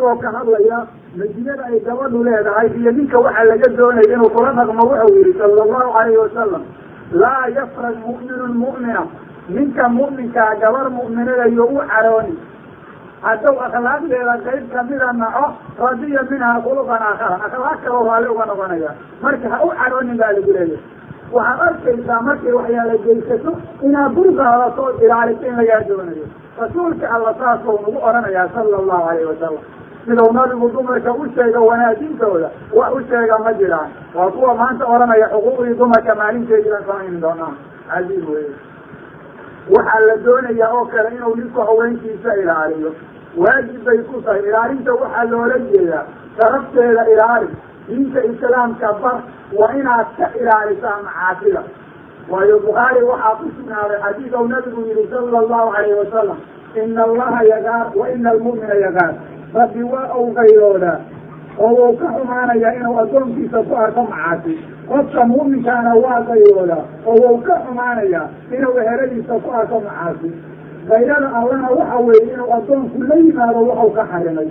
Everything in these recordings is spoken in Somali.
isagoo ka hadlaya majinada ay gabadhu leedahay iyo ninka waxaa laga doonaya inuu kula dhaqmo wuxuu yihi sala allahu calayhi wasalam laa yafrag mu'minun mu'mina. Ninka mu'minkaa gabar mu'minadayo u carooni hadduu akhlaaqdeeda qayb kamida naco radiya minhaa khuluqan aakhara akhlaaq kaloo raalli uga noqonaya. Marka ha u caroonin baa lagu leeyahay. Waxaad arkaysaa markay waxyaala geysato inaad dulqaadato ilaaliso in lagaa doonayo. Rasuulka alla saasuu nagu odhanayaa sala allahu alayhi wasalam sidau nabigu dumarka u sheega wanaajintooda wax u sheega ma jiraan. Waa kuwa maanta odhanaya xuquuqdii dumarka maalinteedii baan samayni doonaa cajiib wey waxaa la doonayaa oo kale inuu ninku haweenkiisa ilaaliyo. Waajib bay ku tahay. Ilaalinta waxaa loola jeedaa sharafteeda ilaali. Diinta islaamka bar waa inaad ka ilaalisaa macaasida. Waayo bukhaari waxaa ku sugnaaday xadiid ou nabigu yihi sala allahu alayhi wasalam ina allaha yagaar wa ina almu'mina yagaar rabbi waa ou qayroodaa oo uu ka xumaanayaa inuu addoonkiisa ku arko macaasi. Qofka mu'minkaana waa qayroodaa oo uu ka xumaanayaa inuu eheladiisa ku arko macaasi. Kayrada allana waxa weeye inuu addoonku la yimaado waxau ka xarimay.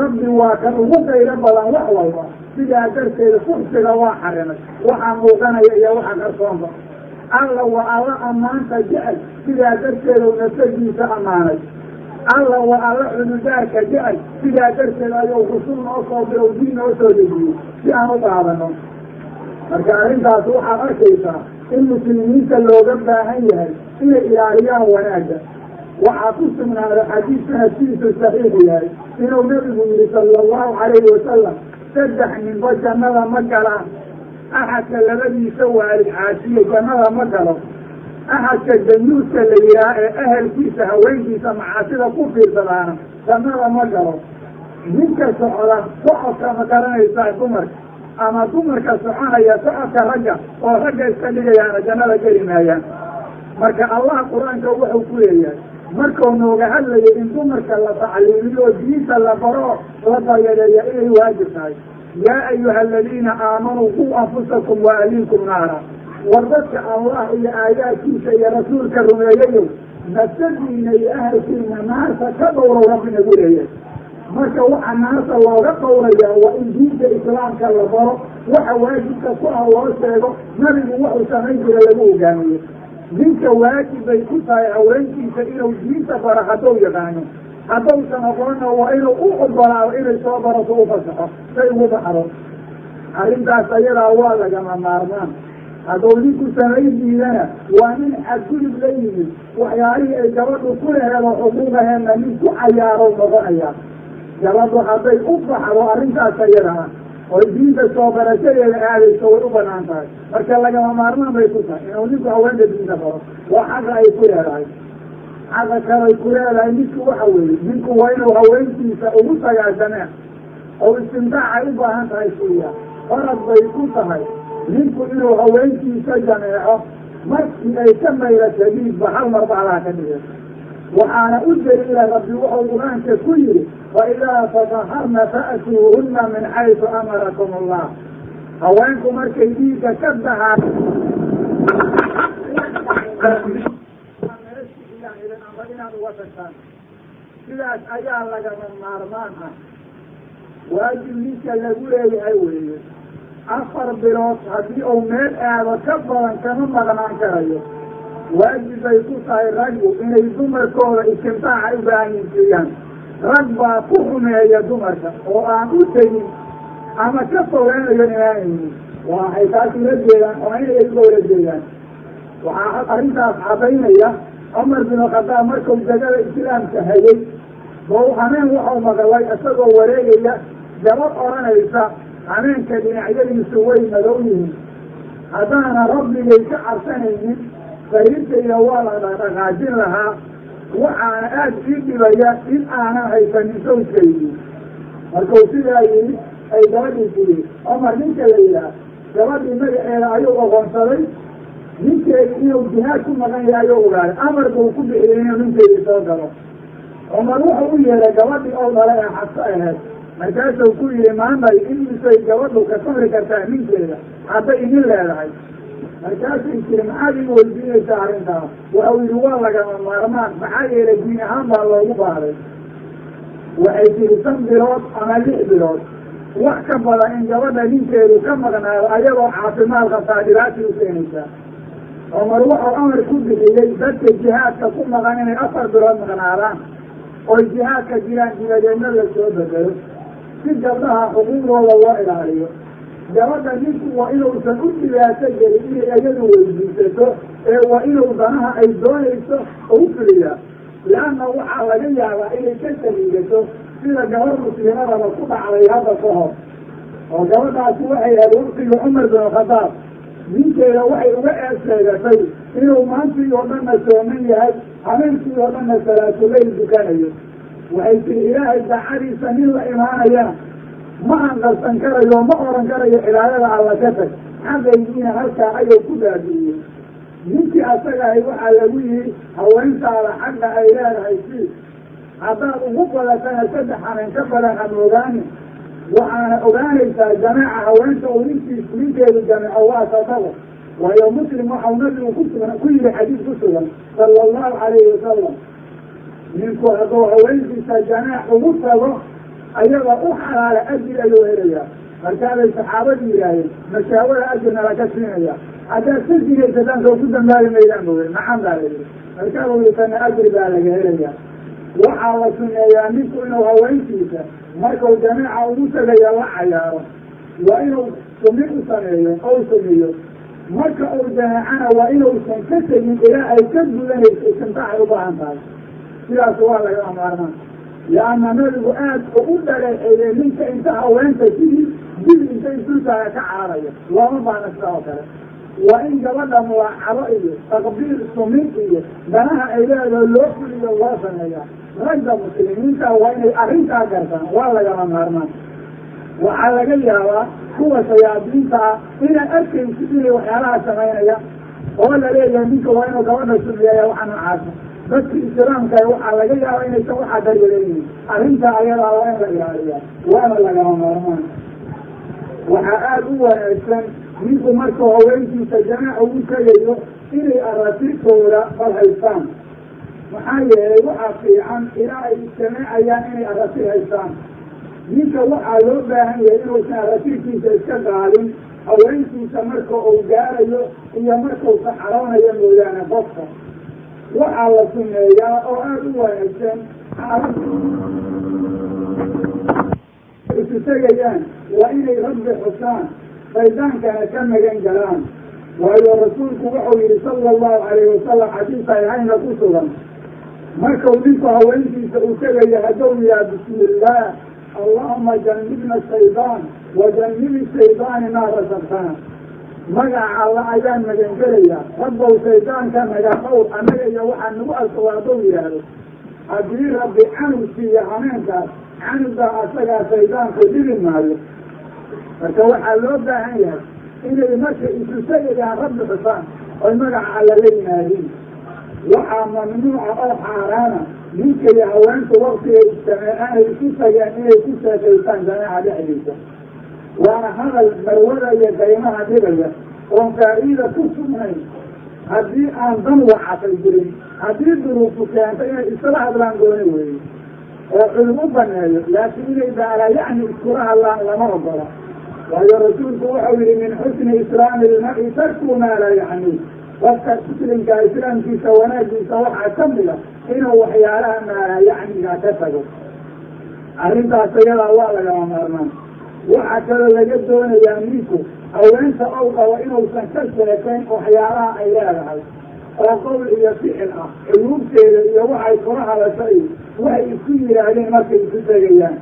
Rabbi waa kan ugu qayro badan wax walba sidaa darteeda fuxsiga waa xarimay. Waxaa muuqanaya iyo waxa qarsoonba alla waa alla ammaanta jecel sidaa darteeda nafsadiisa ammaanay alla waa alla cududaarka jecel sidaa darteed ayuu rusul noo soo bilow diin noo soo dejiyey si aan u qaadano marka arrintaas waxaad arkaysaa in muslimiinta looga baahan yahay inay ilaaliyaan wanaagga waxaa ku sugnaaday xadiis sanadkiisu saxiixu yahay inuu nabigu yihi sala allahu calayhi wasalam saddex ninba jannada ma galaan axadka labadiisa waalid caasiye jannada ma galo axadka danuuska la yidhaah ee ahelkiisa haweenkiisa macaasida ku fiirsadaana jannada ma galo ninka socda socodka ma garanaysaa dumarka ama dumarka soconaya socodka ragga oo ragga iska dhigayaana jannada geli maayaan marka allah qur'aanka wuxuu ku leeyahay markuu nooga hadlayo in dumarka la tacliimiyo diinta la baro la daryareeya inay waajib tahay yaa ayuha aladiina aamanuu quu anfusakum wa ahliikum naara war dadka allah iyo aayaadkiisa iyo rasuulka rumeeyayow nafsadiina iyo ahalkiina naarta ka dhowrow rabbi nagu leeyahay. Marka waxa naarta looga dhowrayaa waa in diinta islaamka la baro waxa waajibka ku ah loo sheego nabigu wuxuu samayn jira lagu hogaamiyo ninka waajib bay ku tahay haweenkiisa inuu diinta baro hadduu yaqaano. Haddausan aqoonna waa inuu u ogolaado inay soo barato u fasaxo say ugu baxdo. Arrintaas ayadaa waa lagama maarmaan hadduu ninku samayn diidana waa nin xadgudub la yimid. Waxyaalihii ay gabadhu ku leheedo xuquuqaheedna nin ku cayaarow noqonaya. Gabadhu hadday u baxdo arrintaas ayadaa oy diinta soo barashadeeda aadayso way u bannaan tahay. Marka lagama maarmaan bay ku tahay. Inuu ninku haweenta diinta baro waa xaqa ay ku leedahay. Xaqa kalay ku leedahay ninku waxa weeye ninku waa inuu haweenkiisa ugu sagaasameen oo istimtaac ay u baahan tahay suuya farad bay ku tahay ninku inuu haweenkiisa jameeco markii ay ka mayla shadiidba hal mar bacdaa ka dhigay waxaana u daliila rabbi wuxuu qur'aanka ku yihi waidaa tadaharna fa'tuuhuna min xaysu amarakum allah. Haweenku markay dhiigga ka dahaa inaad uga tagtaan sidaas ayaa lagama maarmaan ah. Waajib ninka lagu leeyahay weeye afar bilood haddii uu meel aado ka badan kama maqnaan karayo waajib bay ku tahay raggu inay dumarkooda istimtaaca u baahanyiisiiyaan rag baa ku xumeeya dumarka oo aan u tegin ama ka fogeynayo inaanaynin waxay taas ula jeedaan oo inay uga wala jeedaan waxaa arrintaas cadaynaya cumar bin khadaab markuu degada islaamka hayay bou hameen waxau maqlay isagoo wareegaya gabad odhanaysa hameenka dhinacyadiisu way madow yihiin. Haddaana rabbigay ka cabsanaynin sariirtayda waa la dhaqdhaqaajin lahaa waxaana aada ii dhibaya in aanan haysanin sawjkaydii markuu sidaa yidhi ay gabadhii tiri cumar ninka la yidhaah gabadhii magaceeda ayuu oqoonsaday ninkeedi inuu jihaad ku maqan yahay ayuu ogaaday. Amar buu ku bixiyey inuu ninkeedii soo galo. Cumar wuxuu u yeeray gabadhii oo dhalay ee xabso aheed markaasuu ku yihi maamay imisay gabadhu ka samri kartaa ninkeeda hadday idin leedahay. Markaasay tiri maxaad ii weydiinaysaa arrintaas waxau yihi waa lagama maarmaan maxaa yeelay diin ahaan baa loogu baaday. Waxay tiri shan bilood ama lix bilood wax ka badan in gabadha ninkeedu ka maqnaado ayagoo caafimaad qabtaa dhibaatay u keenaysaa. Cumar wuxuu amar ku bixiyey dadka jihaadka ku maqan inay afar bilood maqnaadaan oy jihaadka jiraan dibadeedna la soo bedelo si gabdhaha xuquuqdooda loo ilaaliyo. Gabadha ninku waa inuusan u dhibaato gelin inay iyadu weydiisato ee waa inuu danaha ay doonayso u fuliyaa leanna waxaa laga yaabaa inay ka saliigato sida gabar muslimadaba ku dhacday hadda ka hor. Oo gabadhaasi waxay ahayd waqtigii cumar bin khadaab ninkeeda waxay uga eeseegatay inuu maantii oo dhanna sooman yahay habeenkii oo dhanna salaatuleyl dukanayo tiri ilaahay daacadiisa nin la imaanayana ma anqarsan karayo ma oran karayo cibaadada alla ka tag xaqaygiina halkaa ayuu ku baabi'iyey ninkii asagahay waxaa lagu yihi haweentaada xagga ay leedahay si haddaad ugu badatana saddex habeen ka badan ama ogaani waxaana ogaanaysaa jamaaca haweenta uu ninkiis ninkeedu jameeco waa sadabo waayo muslim waxau nabigu kusugan ku yihi xadiis ku sugan sala allahu calayhi wasalam ninku hadduu haweenkiisa jamaac ugu tago ayaga u xalaala ajir ayuu helayaa markaabay saxaabadu yidhaaheen mashaawada ajirna laka siinaya. Haddaad ka sinaysataan soo ku dambaabi maydaan boge maxan baa la yidhi? Markaabuu yihi kana ajri baa laga helaya waxaa la suneeyaa ninku inuu haweenkiisa markuu jamaaca ugu tagayo la cayaaro. Waa inuu sumi u sameeyo ou sumiyo. Marka uu jamaacana waa inuusan ka tegin ilaa ay ka gudanayso istimtaaxay u baahan tahay sidaas waa laga amaarmaa lianna nabigu aad ugu dhaleeceeyey ninka inta haweenta sidii dil inta insultaaga ka caarayo looma baana sida oo kale. Waa in gabadha mulaacabo iyo taqbiil sumin iyo danaha ay leedaho loo fuliyo loo sameeyaa ragga muslimiinta waa inay arrintaa gartaan waa lagama maarmaan waxaa laga yaabaa kuwa shayaadiinta ah inay arkaysid inay waxyaalaha samaynaya oo la leeyahay ninka waa inuu gabadha sumeeya waxa noocaasa dadka islaamka waxaa laga yaaba inaysan waxaa daryeeleyihin arrintaa ayadaa waa in la ilaaliyaa waana lagama maarmaan waxaa aada u wanaagsan ninku markuu haweenkiisa jamaaca ugu tegayo inay aratirtooda bal haystaan maxaa yeelay waxaa fiican ilaa ay ijtamaacayaan inay aratir haystaan ninka waxaa loo baahan yahay inuusan aratirkiisa iska qaadin haweenkiisa marka uu gaarayo iyo markuu saxaroonayo mooyaane qofka waxaa la sumeeyaa oo aada u wanaagsan isu tegayaan waa inay rabbi xusaan shaydaankana ka magan galaan waayo rasuulku wuxuu yihi sala allahu calayhi wasalam xadiis saxiixayna ku sugan markau ninku haweenkiisa uu tegayo hadduu yihaha bismi illaah allahuma janibna shaydaan wa janibi shaydaani maa rasaqtana magaca alla ayaan magangelayaa. Rabbow shaydaanka naga dhowr annaga iyo waxaa nagu alsawaa hadduu yidhaahdo. Haddii rabbi canug siiyo hameenkaas canugaa asagaa shaydaanku dhibi maayo. Marka waxaa loo baahan yahay inay marka isu tegayaan rabbi xusaan oy magaca alla la yimaadiin waxaa mamnuuca oo xaaraana ninka iyo haweentu waktigay ijtameecaanay isu tageen inay ku sheekaystaan jamaaca dhexdiisa waana hadal marwada iyo daymaha dhibaya oon faa'iida ku sugnayn. Haddii aan dan wacatay jirin haddii duruufu keentay inay isla hadlaan gooni weeye oo culum u baneeyo laakiin inay baalaa yacni iskula hadlaan lama ogola. Waayo rasuulku wuxuu yihi min xusni islaami ilmari tarku maa laa yacni. Qofka muslimka islaamkiisa wanaagiisa waxaa ka mida inuu waxyaalaha maalaa yacniga ka tago. Arrintaas iyadaa waa lagama maarmaan waxaa kaloo laga doonayaa ninku haweenta ou qabo inuusan ka sheekayn waxyaalaha ay leedahay oo qowl iyo ficil ah culuubteeda iyo waxay kula hadasho iyo waxay isku yidhaahdeen markay isu tegayaan.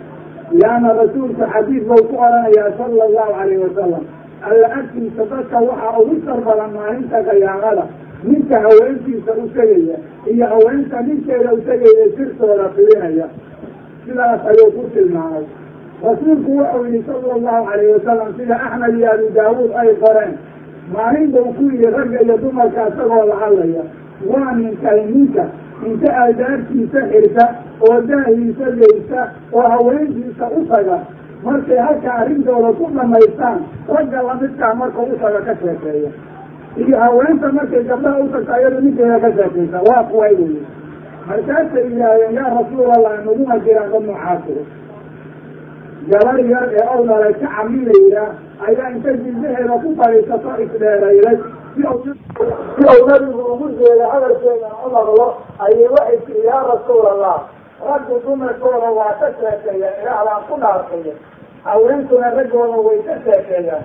Lianna rasuulku xadiid bau ku oranayaa sala allahu calayhi wasalam alla agtiisa dadka waxaa ugu sar badan maalinta qiyaamada ninka haweentiisa u tegaya iyo haweenta ninkeeda u tegaya sirtooda filinaya. Sidaas ayuu ku tilmaamay rasuulku wuxuu yihi sala allahu calayhi wasalam sida axmed iyo abu daawuud ay qoreen maalin bau ku yihi ragga iyo dumarka isagoo la hadlaya. Waa ninkay ninka inta albaabkiisa xirta oo daahiisa geysta oo haweentiisa u taga. Markay halka arrintooda ku dhamaystaan ragga lamidkaa markau u taga ka sheekeeya. Iyo haweenta markay gabdhaha u tagta iyado ninkeeda ka sheekaysa waa kuway markaasay yidhaahdeen yaa rasuulallah naguma jiraan dad noocaasiro gabar yar ee ow dhalay ka camin la yidhaah ayaa inta jilbaheeda ku fadhiisato isdheerayday si uu nabigu ugu jeeda hadalkeeda u maqlo ayay waxay tiri yaa rasuul allah raggu dumarkooda waa ka sheekeeyaan ilaah ku dhaartaya haweenkuna raggooda way ka sheekeeyaan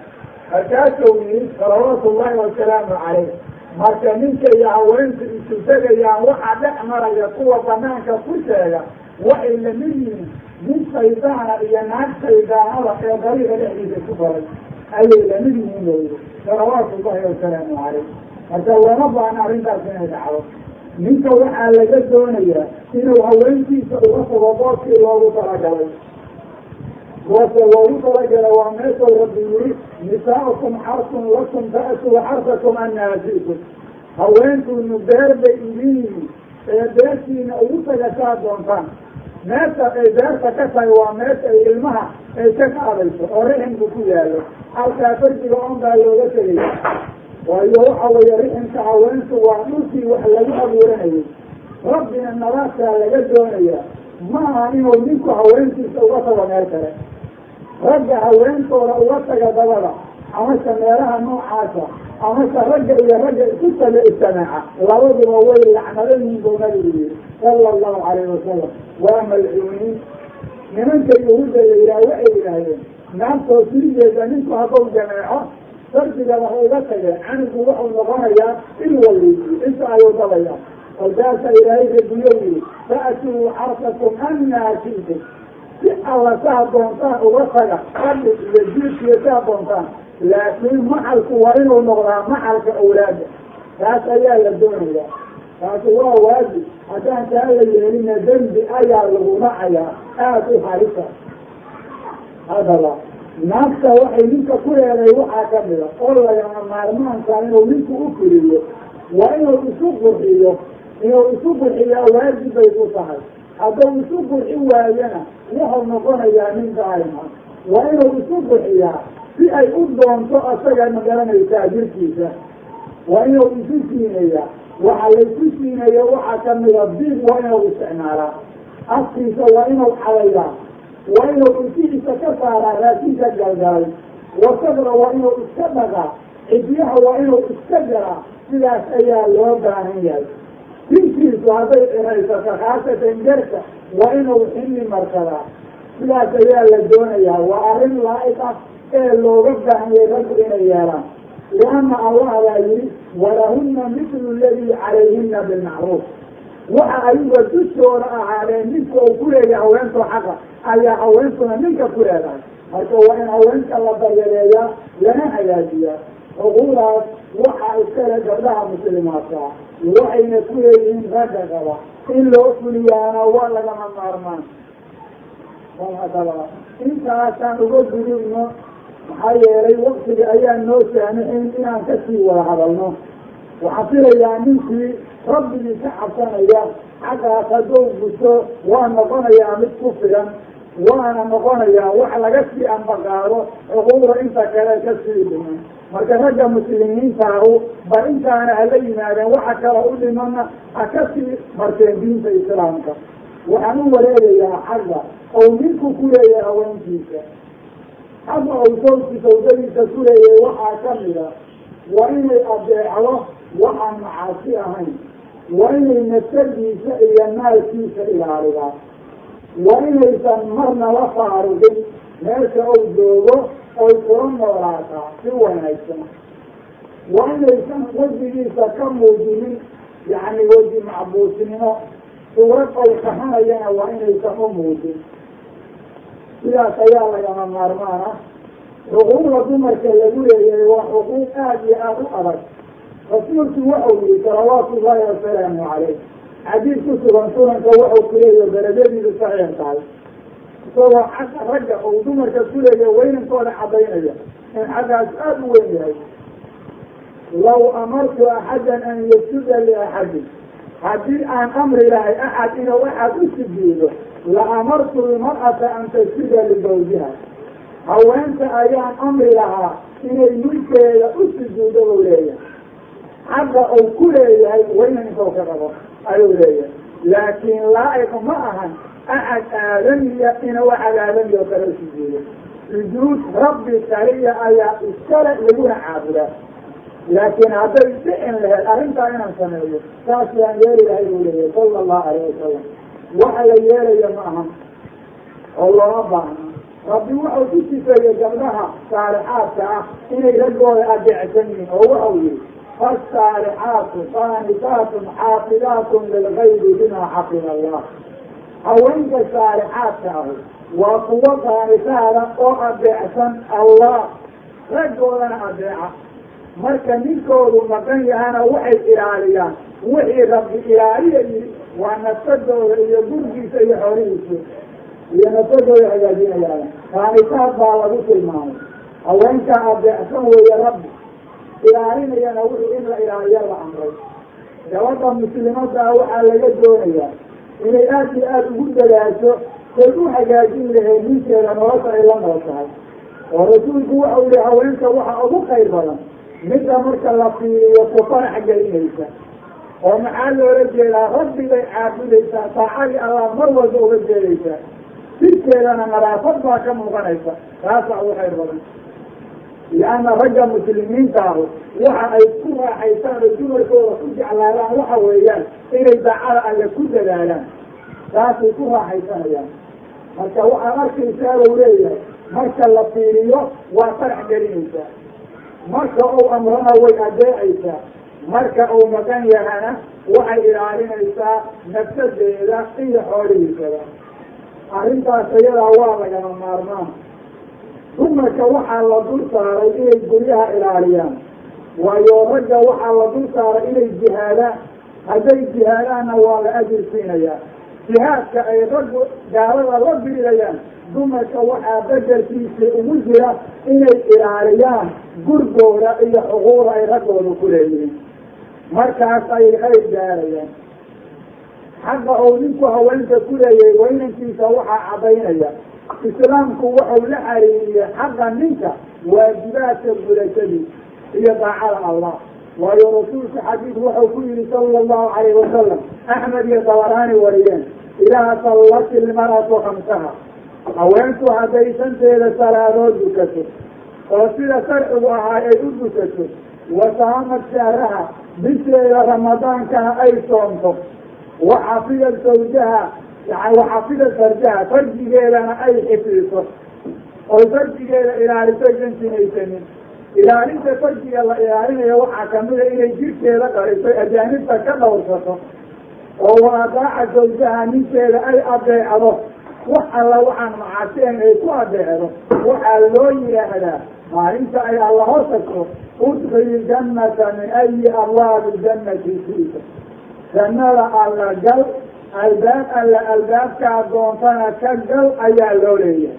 markaasuu yidhi salawaatu ullahi wasalaamu calayh marka ninka iyo haweenku isu tegayaan waxaa dhex maraya kuwa banaanka ku sheega waxay la mid yihiin nin shaydaana iyo naag shaydaanada ee dariiqa dhexdiisa ku baray ayay la mid yihiin yidhi salawaatu ullahi wasalaamu calayh marka lama baana arrintaas inay dhacdo. Ninka waxaa laga doonayaa inuu haweenkiisa uga tago boodkii loogu talagalay. Boodka loogu talagalay waa meeshuu rabbi yiri nisaaukum xarsun lakum ta'tuu xarsakum annaasiikum. Haweenkuunu beer bay idin yihiin ee beertiina ugu tagasaa doontaan meesha ay beerta ka tahay waa meesha ay ilmaha ay ka qaadayso oo rixinku ku yaallo. Halkaa farjiga on baa looga tegaya waayo waxa weeye rixinka haweenku waa dhulkii wax lagu abuuranayay rabbina nabaadkaa laga doonayaa. Ma aha inuu ninku haweenkiisa uga tago meel kale. Ragga haweenkooda uga taga dabada amase meelaha noocaasa amase ragga iyo ragga isku taga ijtamaaca labaduba way lacnadan yihiin buu nabigu yihi sala allahu calayhi wasalam waa malcuuniin nimanka yahuudda la yidhaah waxay yidhaahdeen naagtoo sirigeeda ninku hadduu jameeco sardigaba ha uga tageen. Canigu wuxuu noqonayaa il waliisi inta ayuu dabaya kolkaasa ilaahay rabiyo yiri fa'tuu xarsakum annaa shi'tum. Si alla saa doontaan uga taga fadhi iyo jiirkiyo saa doontaan laakiin maxalku waa inuu noqdaa maxalka awlaada taas ayaa la doonayaa. Taasi waa waajib haddaan taa la yeelina dembi ayaa lagu dhacayaa aada u harisa. Hadaba naagta waxay ninka ku leedahay waxaa ka mida oo lagama maarmaanka inuu ninku u firiyo waa inuu isu qurxiyo inuu isu qurxiyaa waajib bay ku tahay. Hadduu isu qurxi waayana wuxuu noqonayaa nin daa'ima waa inuu isu qurxiyaa si ay u doonto asaga ma garanaysaa jirkiisa. Waa inuu isu siineeyaa waxa laysu siineeya waxaa kamida diib waa inuu isticmaalaa afkiisa waa inuu cadayaa waa inuu intihiisa ka saaraa raashinka galgalay. Wasaqda waa inuu iska dhaqaa cidyaha waa inuu iska galaa sidaas ayaa loo baahan yahay. Dinkiisu hadday ciraysato khaasatan garka waa inuu xilli marsadaa sidaas ayaa la doonayaa. Waa arrin laa-iq ah ee looga baahanyay raggu inay yeelaan lianna allah baa yidhi walahunna mitlu ladii calayhina bilmacruuf waxa ayuga dushooda ahaadeen ninka uu ku leeyahay xaqa ayaa haweenkuna ninka ku leedahay marka waa in haweenka la daryareeyaa lana hagaajiyaa xuquuqdaas waxaa iskale gabdhaha muslimaadka waxayna ku leeyihiin ragga qaba in loo fuliyaana waa lagama maarmaan intaasaan uga gudubno maxaa yeelay waktiga ayaa noo saamixin inaan ka sii wada hadalno waxaan filayaa ninkii rabbigii ka cabsanaya xaggaas hadduu guto waa noqonayaa mid ku filan waana noqonayaa wax laga sii ambaqaado xuquuqda inta kale ka sii dhiman marka ragga muslimiintaahu bal intaana hala yimaadeen waxa kale u dhimana ha ka sii marteen diinta islaamka. Waxaan u wareegayaa xagga ou ninku ku leeyahay haweenkiisa xagga ou sawki sawdadiisa ku leeyahay waxaa kamida waa inay adeecdo waxaan macaasi ahayn waa inay nafsadiisa iyo maalkiisa ilaalidaa waa inaysan marna la faarugin meesha ou joogo oy kula noolaataa si wanaagsan waa inaysan wejigiisa ka muujinin yacni weji macbuusnimo suurad oy kahanayana waa inaysan u muujin sidaas ayaa lagama maarmaan ah xuquuqda dumarka lagu leeyahay waa xuquuq aada iyo aada u adag. Rasuulku waxau yihi salawaatu ullaahi wasalaamu caleyh xadiid ku sugan sunanka waxau kuleeyahay darajadiidu saxiix tahay. Isagoo xagga ragga ou dumarka kuleeyahay weynankooda cadaynaya in xaggaas aada u weyn yahay. Law amartu axadan an yasjuda liaxadin. Haddii aan amri lahay axad inuu axad u sujuudo la amartu lmar'ata an tasjuda lizawjiha haweenta ayaan amri lahaa inay ninkeeda u sujuudo buu leeyahay xagga uu ku leeyahay weynankoo ka qabo ayuu leeyahay laakiin laa'iq ma ahan axad aadamiya inuu axad aadami oo kale usujuudo sujuud rabbi kaliya ayaa iskale laguna caabudaa laakiin hadday dhicin laheyd arrintaa inaan sameeyo saas yaan yeeli lahay buu leeyahy sala allahu alayh wasalam waxa la yeelaya ma ahan oo looma baahno rabbi wuxuu ku sifeeyey gabdhaha saalixaadka ah inay raggooda adeecsan yihiin oo waxau yihi faasaalixaatu qaanitaatun xaafidaatun lilgaybi bimaa xafida allah. Haweenka saalixaadka ahu waa kuwo qaanitaada oo adeecsan allah. Raggoodana adeeca marka ninkoodu maqan yahana waxay ilaaliyaan. Wixii rabbi ilaaliya yiri waa nafsadooda iyo gurgiisa iyo xoolihiisa iyo nafsadooda hagaajinayaan. Qaanitaad baa lagu tilmaamay. Haweenka adeecsan weeye rabbi. Ilaalinayana wuxuu in la ilaaliya la amray. Gabadha muslimada ah waxaa laga doonayaa inay aad iyo aada ugu dadaasho say u hagaajin lahayd ninkeeda nolosha ay la nool tahay. Oo rasuulku waxau yihi haweenka waxa ugu khayr badan midda marka la fiiriyo ku farax gelinaysa oo maxaa loola jeedaa? Rabbi bay caabudaysaa saacadii allah mar walba uga jeedaysaa. Sirkeedana nadaafad baa ka muuqanaysa. Taasaa ugu khayr badan lianna ragga muslimiinta ahu waxa ay ku raaxaysaan oo dumarkooda ku jeclaadaan waxa weeyaan inay daacada alle ku dadaalaan. Taasay ku raaxaysanayaan marka waxaad arkaysaa buu leeyahay marka la fiiriyo waa farax gelinaysaa marka uu amrana way adeecaysaa marka uu maqan yahana waxay ilaalinaysaa nafsadeeda iyo xoolihiisada arrintaas iyadaa waa lagama maarmaan. Dumarka waxaa la dul saaray inay guryaha ilaaliyaan. Waayo ragga waxaa la dul saaray inay jihaadaan hadday jihaadaanna waa la ajir siinayaa jihaadka ay raggu gaalada la birirayaan dumarka waxaa bedelkiisa ugu jira inay ilaaliyaan gurgooda iyo xuquuqda ay raggooda ku leeyihiin markaas ayay khayr gaarayaan. Xaqa uu ninku haweenka ku leeyahay weynankiisa waxaa caddaynaya. Islaamku wuxuu la xariiriyey xaqa ninka waajibaadka gudashadii iyo daacada allah. Waayo rasuulku xadiid wuxuu ku yihi sala allahu calayhi wasalam axmed iyo dabaraani wariyeen idaa sallat ilmaratu khamsaha haweenku hadday shanteeda salaadood dukato oo sida sharcigu ahaa ay u dukato wasaamad shahraha bisheeda ramadaankana ay soomto waxafida zawjaha waxafida farjaha farjigeedana ay xifdiso. Oo farjigeeda ilaaliso aysan sinaysanin ilaalinta farjiga la ilaalinayo waxaa kamida inay jirkeeda dhaliso ajaanibta ka dhowrsato oo waadaaca zawjaha ninkeeda ay adeecdo wax alla waxaan macaaseen ay ku adeecdo waxaa loo yidhaahdaa maalinta ay alla hoosagto udkili jannata min ayi abwaabi jannati siita jannada alla gal albaab alle albaabkaa doontana ka gal ayaa loo leeyahay.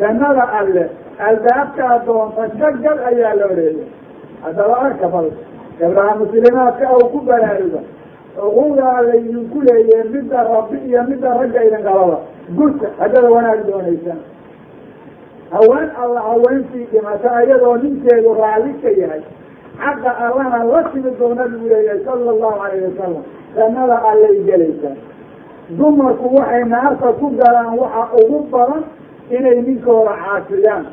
Jannada alle albaabkaa doonta ka gal ayaa loo leeyahay. Haddaba arka bal gabdhaha muslimaadka aw ku baraaruga xuquuqdaa laydinku leeyahay midda rabbi iyo midda ragga idin qababa haddada wanaag doonaysaan haween alla haweentii dhimata ayadoo ninkeedu raalli ka yahay. Xaqa allana la timi doona buu leeyahay sala allahu calayhi wasalam jannada allay gelaysaa dumarku waxay naarta ku galaan waxa ugu badan inay ninkooda caasiyaan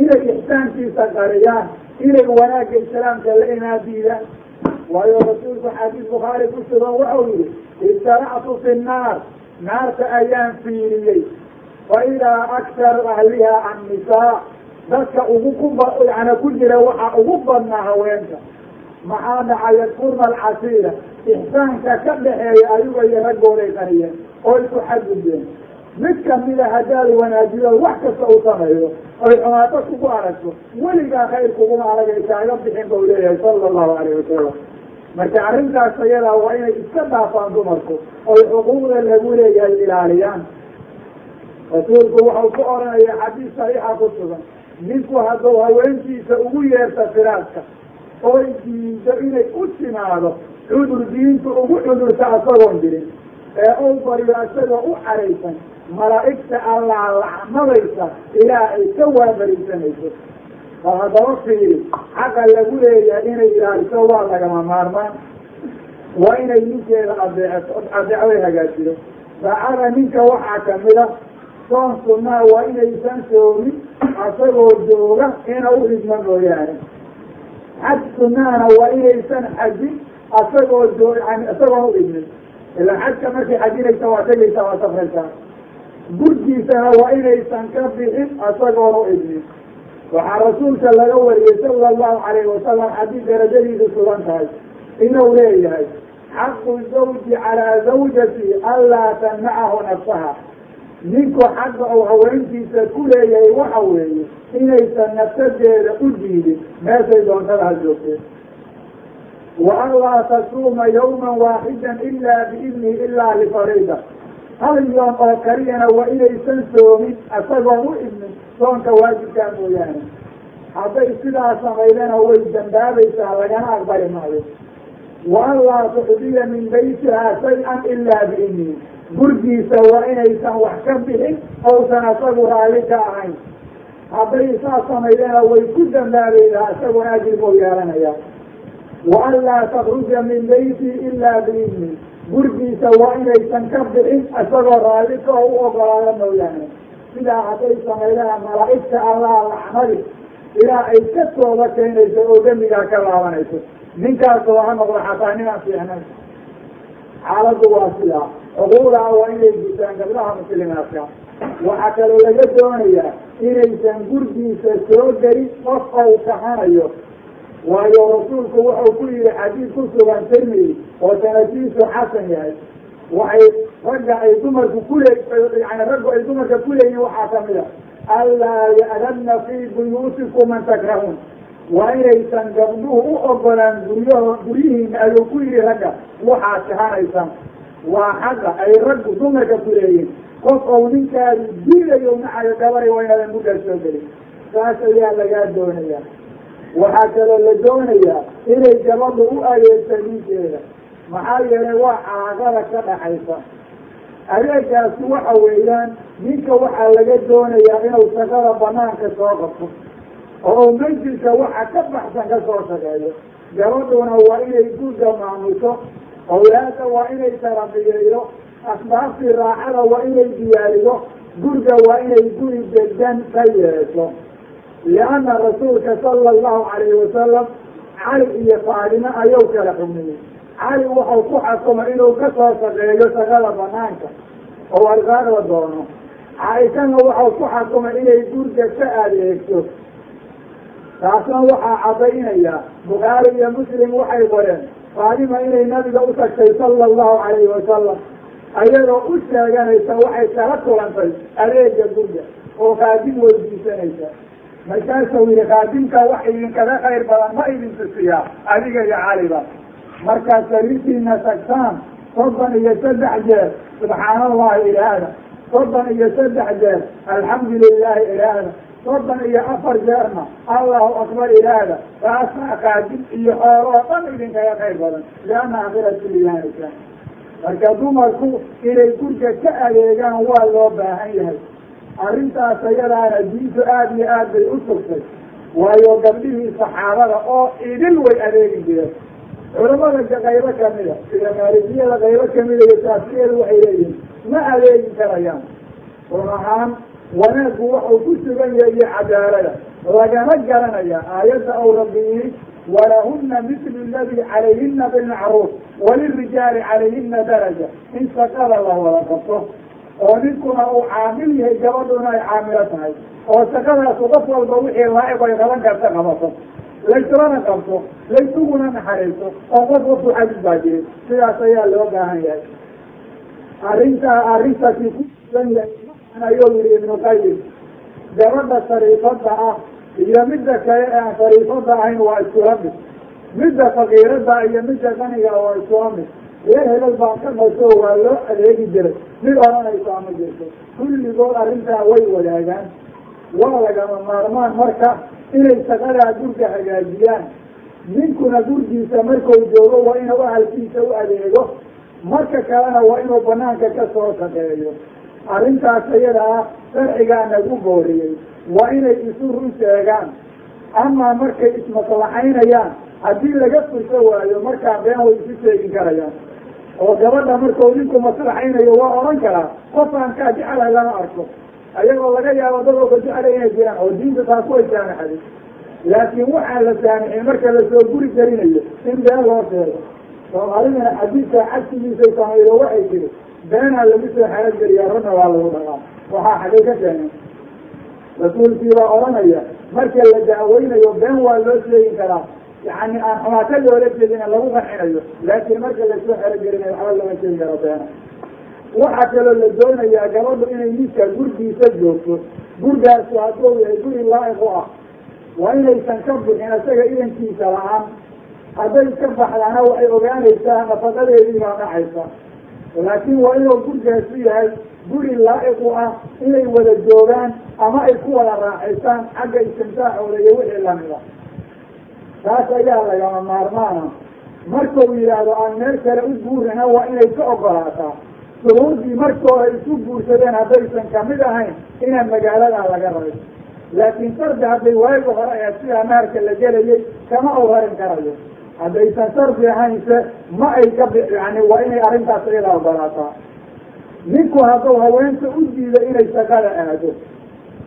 inay ixsaankiisa qariyaan inay wanaagga islaamka la inaadiidaan. Waayo rasuulku xadiis bukhaari ku sugan wuxuu yihi ibtaractu fi nnaar naarta ayaan fiiriyey fa idaa aktaru ahliha annisaa dadka ugu kuba yani ku jira waxaa ugu badnaa haweenka maxaa dhacay yadkurna alcasiira ixsaanka ka dhaxeeya ayaga iyo qariyeen oo isku xadgudbeen mid kamida haddaad wanaajiyo wax kasta uu sameeyo oy xumaato kugu aragto weligaa khayr kuguma aragay kaaga bixin bau leeyahay sala allahu alayh wasalam marka arrintaas ayadaa waa inay iska dhaafaan dumarku oy xuquuqda lagu leeyahay ilaaliyaan rasuulku wuxuu ku oranaya xadiis saxiixa ku sugan. Ninku hadduu haweenkiisa ugu yeerta firaadka oy diinto inay u timaado cudur diintu ugu cudurta asagoon jirin ee uu bariyo isagoo u caraysan malaa'igta allaa lacnadaysa ilaa ay ka waabarisanayso bal haddaba fiiri xaqa lagu leeyahay inay ilaaliso waa lagama maarmaan. Waa inay ninkeeda adeecato adeecday hagaajido daacada ninka waxaa kamida soon sunnaha waa inaysan soomin asagoo jooga ina u idma mooyaane xaj sunnahana waa inaysan xajin asagoo joo isagoon u idmin. Ilaa xajka markay xajinaysa waa tegaysaa waa safraysaa gurgiisana waa inaysan ka bixin asagoon u idmin. Waxaa rasuulka laga wariyey sala allahu calayhi wasalam haddii darajadiisu sugan tahay. Inuu leeyahay xaqu zawji calaa zawjati anlaa tamnacahu nafsaha ninku xagga uu haweentiisa ku leeyahay waxa weeye inaysan nafsadeeda u diidin. Meeshay doontada ha joogteen. Wa an laa tasuuma yawman waaxidan ilaa biidnihi ilaa lifariida hal yoon oo kaliyana waa inaysan soomin isagoon u idmin soonka waajibkaa mooyaane. Hadday sidaa samaydana way dambaabaysaa lagana aqbali maayo. Wa an laa tuxdiya min baytihaa shay-an ilaa biidnihi gurgiisa waa inaysan wax ka bixin ousan asagu raalli ka ahayn. Hadday saa samaydana way ku dambaabaydaa isaguna ajir buu yeelanayaa wa an laa takruja min beyti ilaa biidni. Gurgiisa waa inaysan ka bixin isagoo raalli ka oo u ogolaado mooyaane. Sidaa hadday samaydana malaa'igta allah lacnadi ilaa ay ka tooba keenayso oo dembigaa ka laabanayso. Ninkaasoo ha noqdo xataa ninaan fiicnayn. Xaaladdu waa sidaa xuquuqdaa waa inay gutaan gabdhaha muslimaadka. Waxaa kaloo laga doonayaa inaysan gurgiisa soo gelin qof ou kahanayo waayo rasuulku wuxuu ku yihi xadiid ku sugan tirmidi oo sanadkiisu xasan yahay. Waxay ragga ay dumarku kule yani raggu ay dumarka kuleeyihin waxaa ka mid a anlaa ya'danna fii buyuutikum man takrahuun. Waa inaysan gabdhuhu u ogolaan guryaho guryihiina ayuu ku yihi ragga waxaad kahanaysaan waa xagga ay raggu dumarka kuleeyihin qof ou ninkaadi diidayo nacayo gabari waa inaadan guddaa soo gelin. Saas ayaa lagaa doonaya waxaa kaloo la doonayaa inay gabadhu u adeegto ninkeeda maxaa yeelay waa caaqada ka dhaxaysa adeegaasi waxa weeyaan ninka waxaa laga doonayaa inuu shaqada banaanka soo qabto. Oo u waxa ka baxsan ka soo shaqeeyo. Gabadhuna waa inay gurga maamuso awlaada waa inay tarabiyeeyo asbaabtii raacada waa inay diyaariyo gurga waa inay guri degan ka yeesho. Lianna rasuulka sala allahu calayhi wasalam cali iyo faadime ayuu kala xumiyey. Cali wuxuu ku xakumay inuu ka soo shaqeeyo shaqada banaanka oo arsaaqda doono. Caaishana wuxuu ku xakumay inay gurga ka adeegto. Taasna waxaa caddaynaya bukhaari iyo muslim waxay qoreen faadima inay nabiga u tagtay sala allahu calayhi wasalam ayadoo u sheeganaysa waxay kala kulantay adeega gurga oo khaadim weydiisanaysa. Markaasuu yihi khaadimka wax idinkaga khayr badan ma idin tusiyaa adiga iyo caliba. Markaad sariirtiina tagtaan soddon iyo saddex jeer subxaana allahi ilaahda soddon iyo saddex jeer alxamdu lilahi ilaahda soddon iyo afar jeerna allahu akbar ilaahda. Taasaa khaadim iyo xoolo oo dhan idinkaga khayr badan. Lianna akhiratu liyaanisa marka dumarku inay gurga ka adeegaan waa loo baahan yahay. Arrintaas ayadaana diintu aada iyo aad bay u sugtay waayo gabdhihii saxaabada oo idil way adeegi jireen. Culamada qaybo kamida sida maalikiyada qaybo kamida iyo saafiyada waxay leeyihiin ma adeegi karayaan. Run ahaan wanaaggu waxuu ku sugan yahay iyo cadaalada. Lagama garanaya aayadda ou rabbi yihi walahuna mitlu ladi calayhina bilmacruuf walirijaali calayhina daraja. In shaqada la wada qabto oo ninkuna uu caamil yahay gabadhuna ay caamilo tahay oo shaqadaasu qof walba wixii laa'iq ay qaban karta qabato. Layslana qabto laysuguna naxariiso oo qof qofku xadid baa jirin sidaas ayaa loo baahan yahay. Arrintaa arrintasi ku sugan yahay ayuu yihi ibnu qayim gabadha shariifada ah iyo midda kale aan shariifada ahayn waa iskula mid midda fakiirada iyo midda qaniga waa iskula mid reer hebel baan ka dhasho waa loo adeegi jiray mid odhanaysaa ma jirto kulligood arrintaa way wadaagaan waa lagama maarmaan marka inay shaqadaa gurga hagaajiyaan ninkuna gurgiisa markuu joogo waa inuu ahalkiisa u adeego marka kalena waa inuu banaanka ka soo shaqeeyo arrintaas iyada ah nagu booriyey. Waa inay isu run sheegaan. Amaa markay ismaslaxaynayaan haddii laga furso waayo markaa been way isu sheegi karayaan. Oo gabadha markau ninku maslaxaynayo waa odhan karaa qofaan kaa jecelahay lama arko. Ayagoo laga yaabo dadooka jecela inay jiraan oo diinta taas way saamaxday laakiin waxaa la saamixay marka la soo guri gelinayo in been loo sheego soomaalidana xadiidka cagsigiisay samaydo waxay tiri beenaa lagu soo xarageliyaa runna waa lagu dhaqaa waxaa xagay ka keenay rasuulkii baa odhanaya marka la daaweynayo been waa loo sheegi karaa. Yani aan xumaato loola jeedina lagu qancinayo laakiin marka la soo xerogelinayo waxba lama sheegi karo beena waxaa kaloo la doonayaa gabadhu inay ninka gurgiisa joogto. Gurgaasu hadduu yahay guri laa'iq ah. Waa inaysan ka bixin isaga idankiisa la'aan. Hadday ka baxdaana waxay ogaanaysaa nafaqadeedii baa dhacaysa laakiin waa inuu gurgaasu yahay guri laa'iq u ah inay wada joogaan ama ay ku wada raaxaysaan xagga istimtaaxooda iyo wixii lamida taas ayaa lagama maarmaana markau yidhaahdo aan meel kale u guurina waa inay ka ogolaataa. Shuruurdii markoo ay isu guursadeen haddaysan ka mid ahayn inaan magaaladaa laga raray laakiin sardi hadday waagi hore ahayd sidaa naarka la gelayay kama u rarin karayo haddaysan sardi ahaynse ma ay ka yani waa inay arrintaas iyada ogolaataa. Ninku hadduu haweenta u diido inay shaqada aado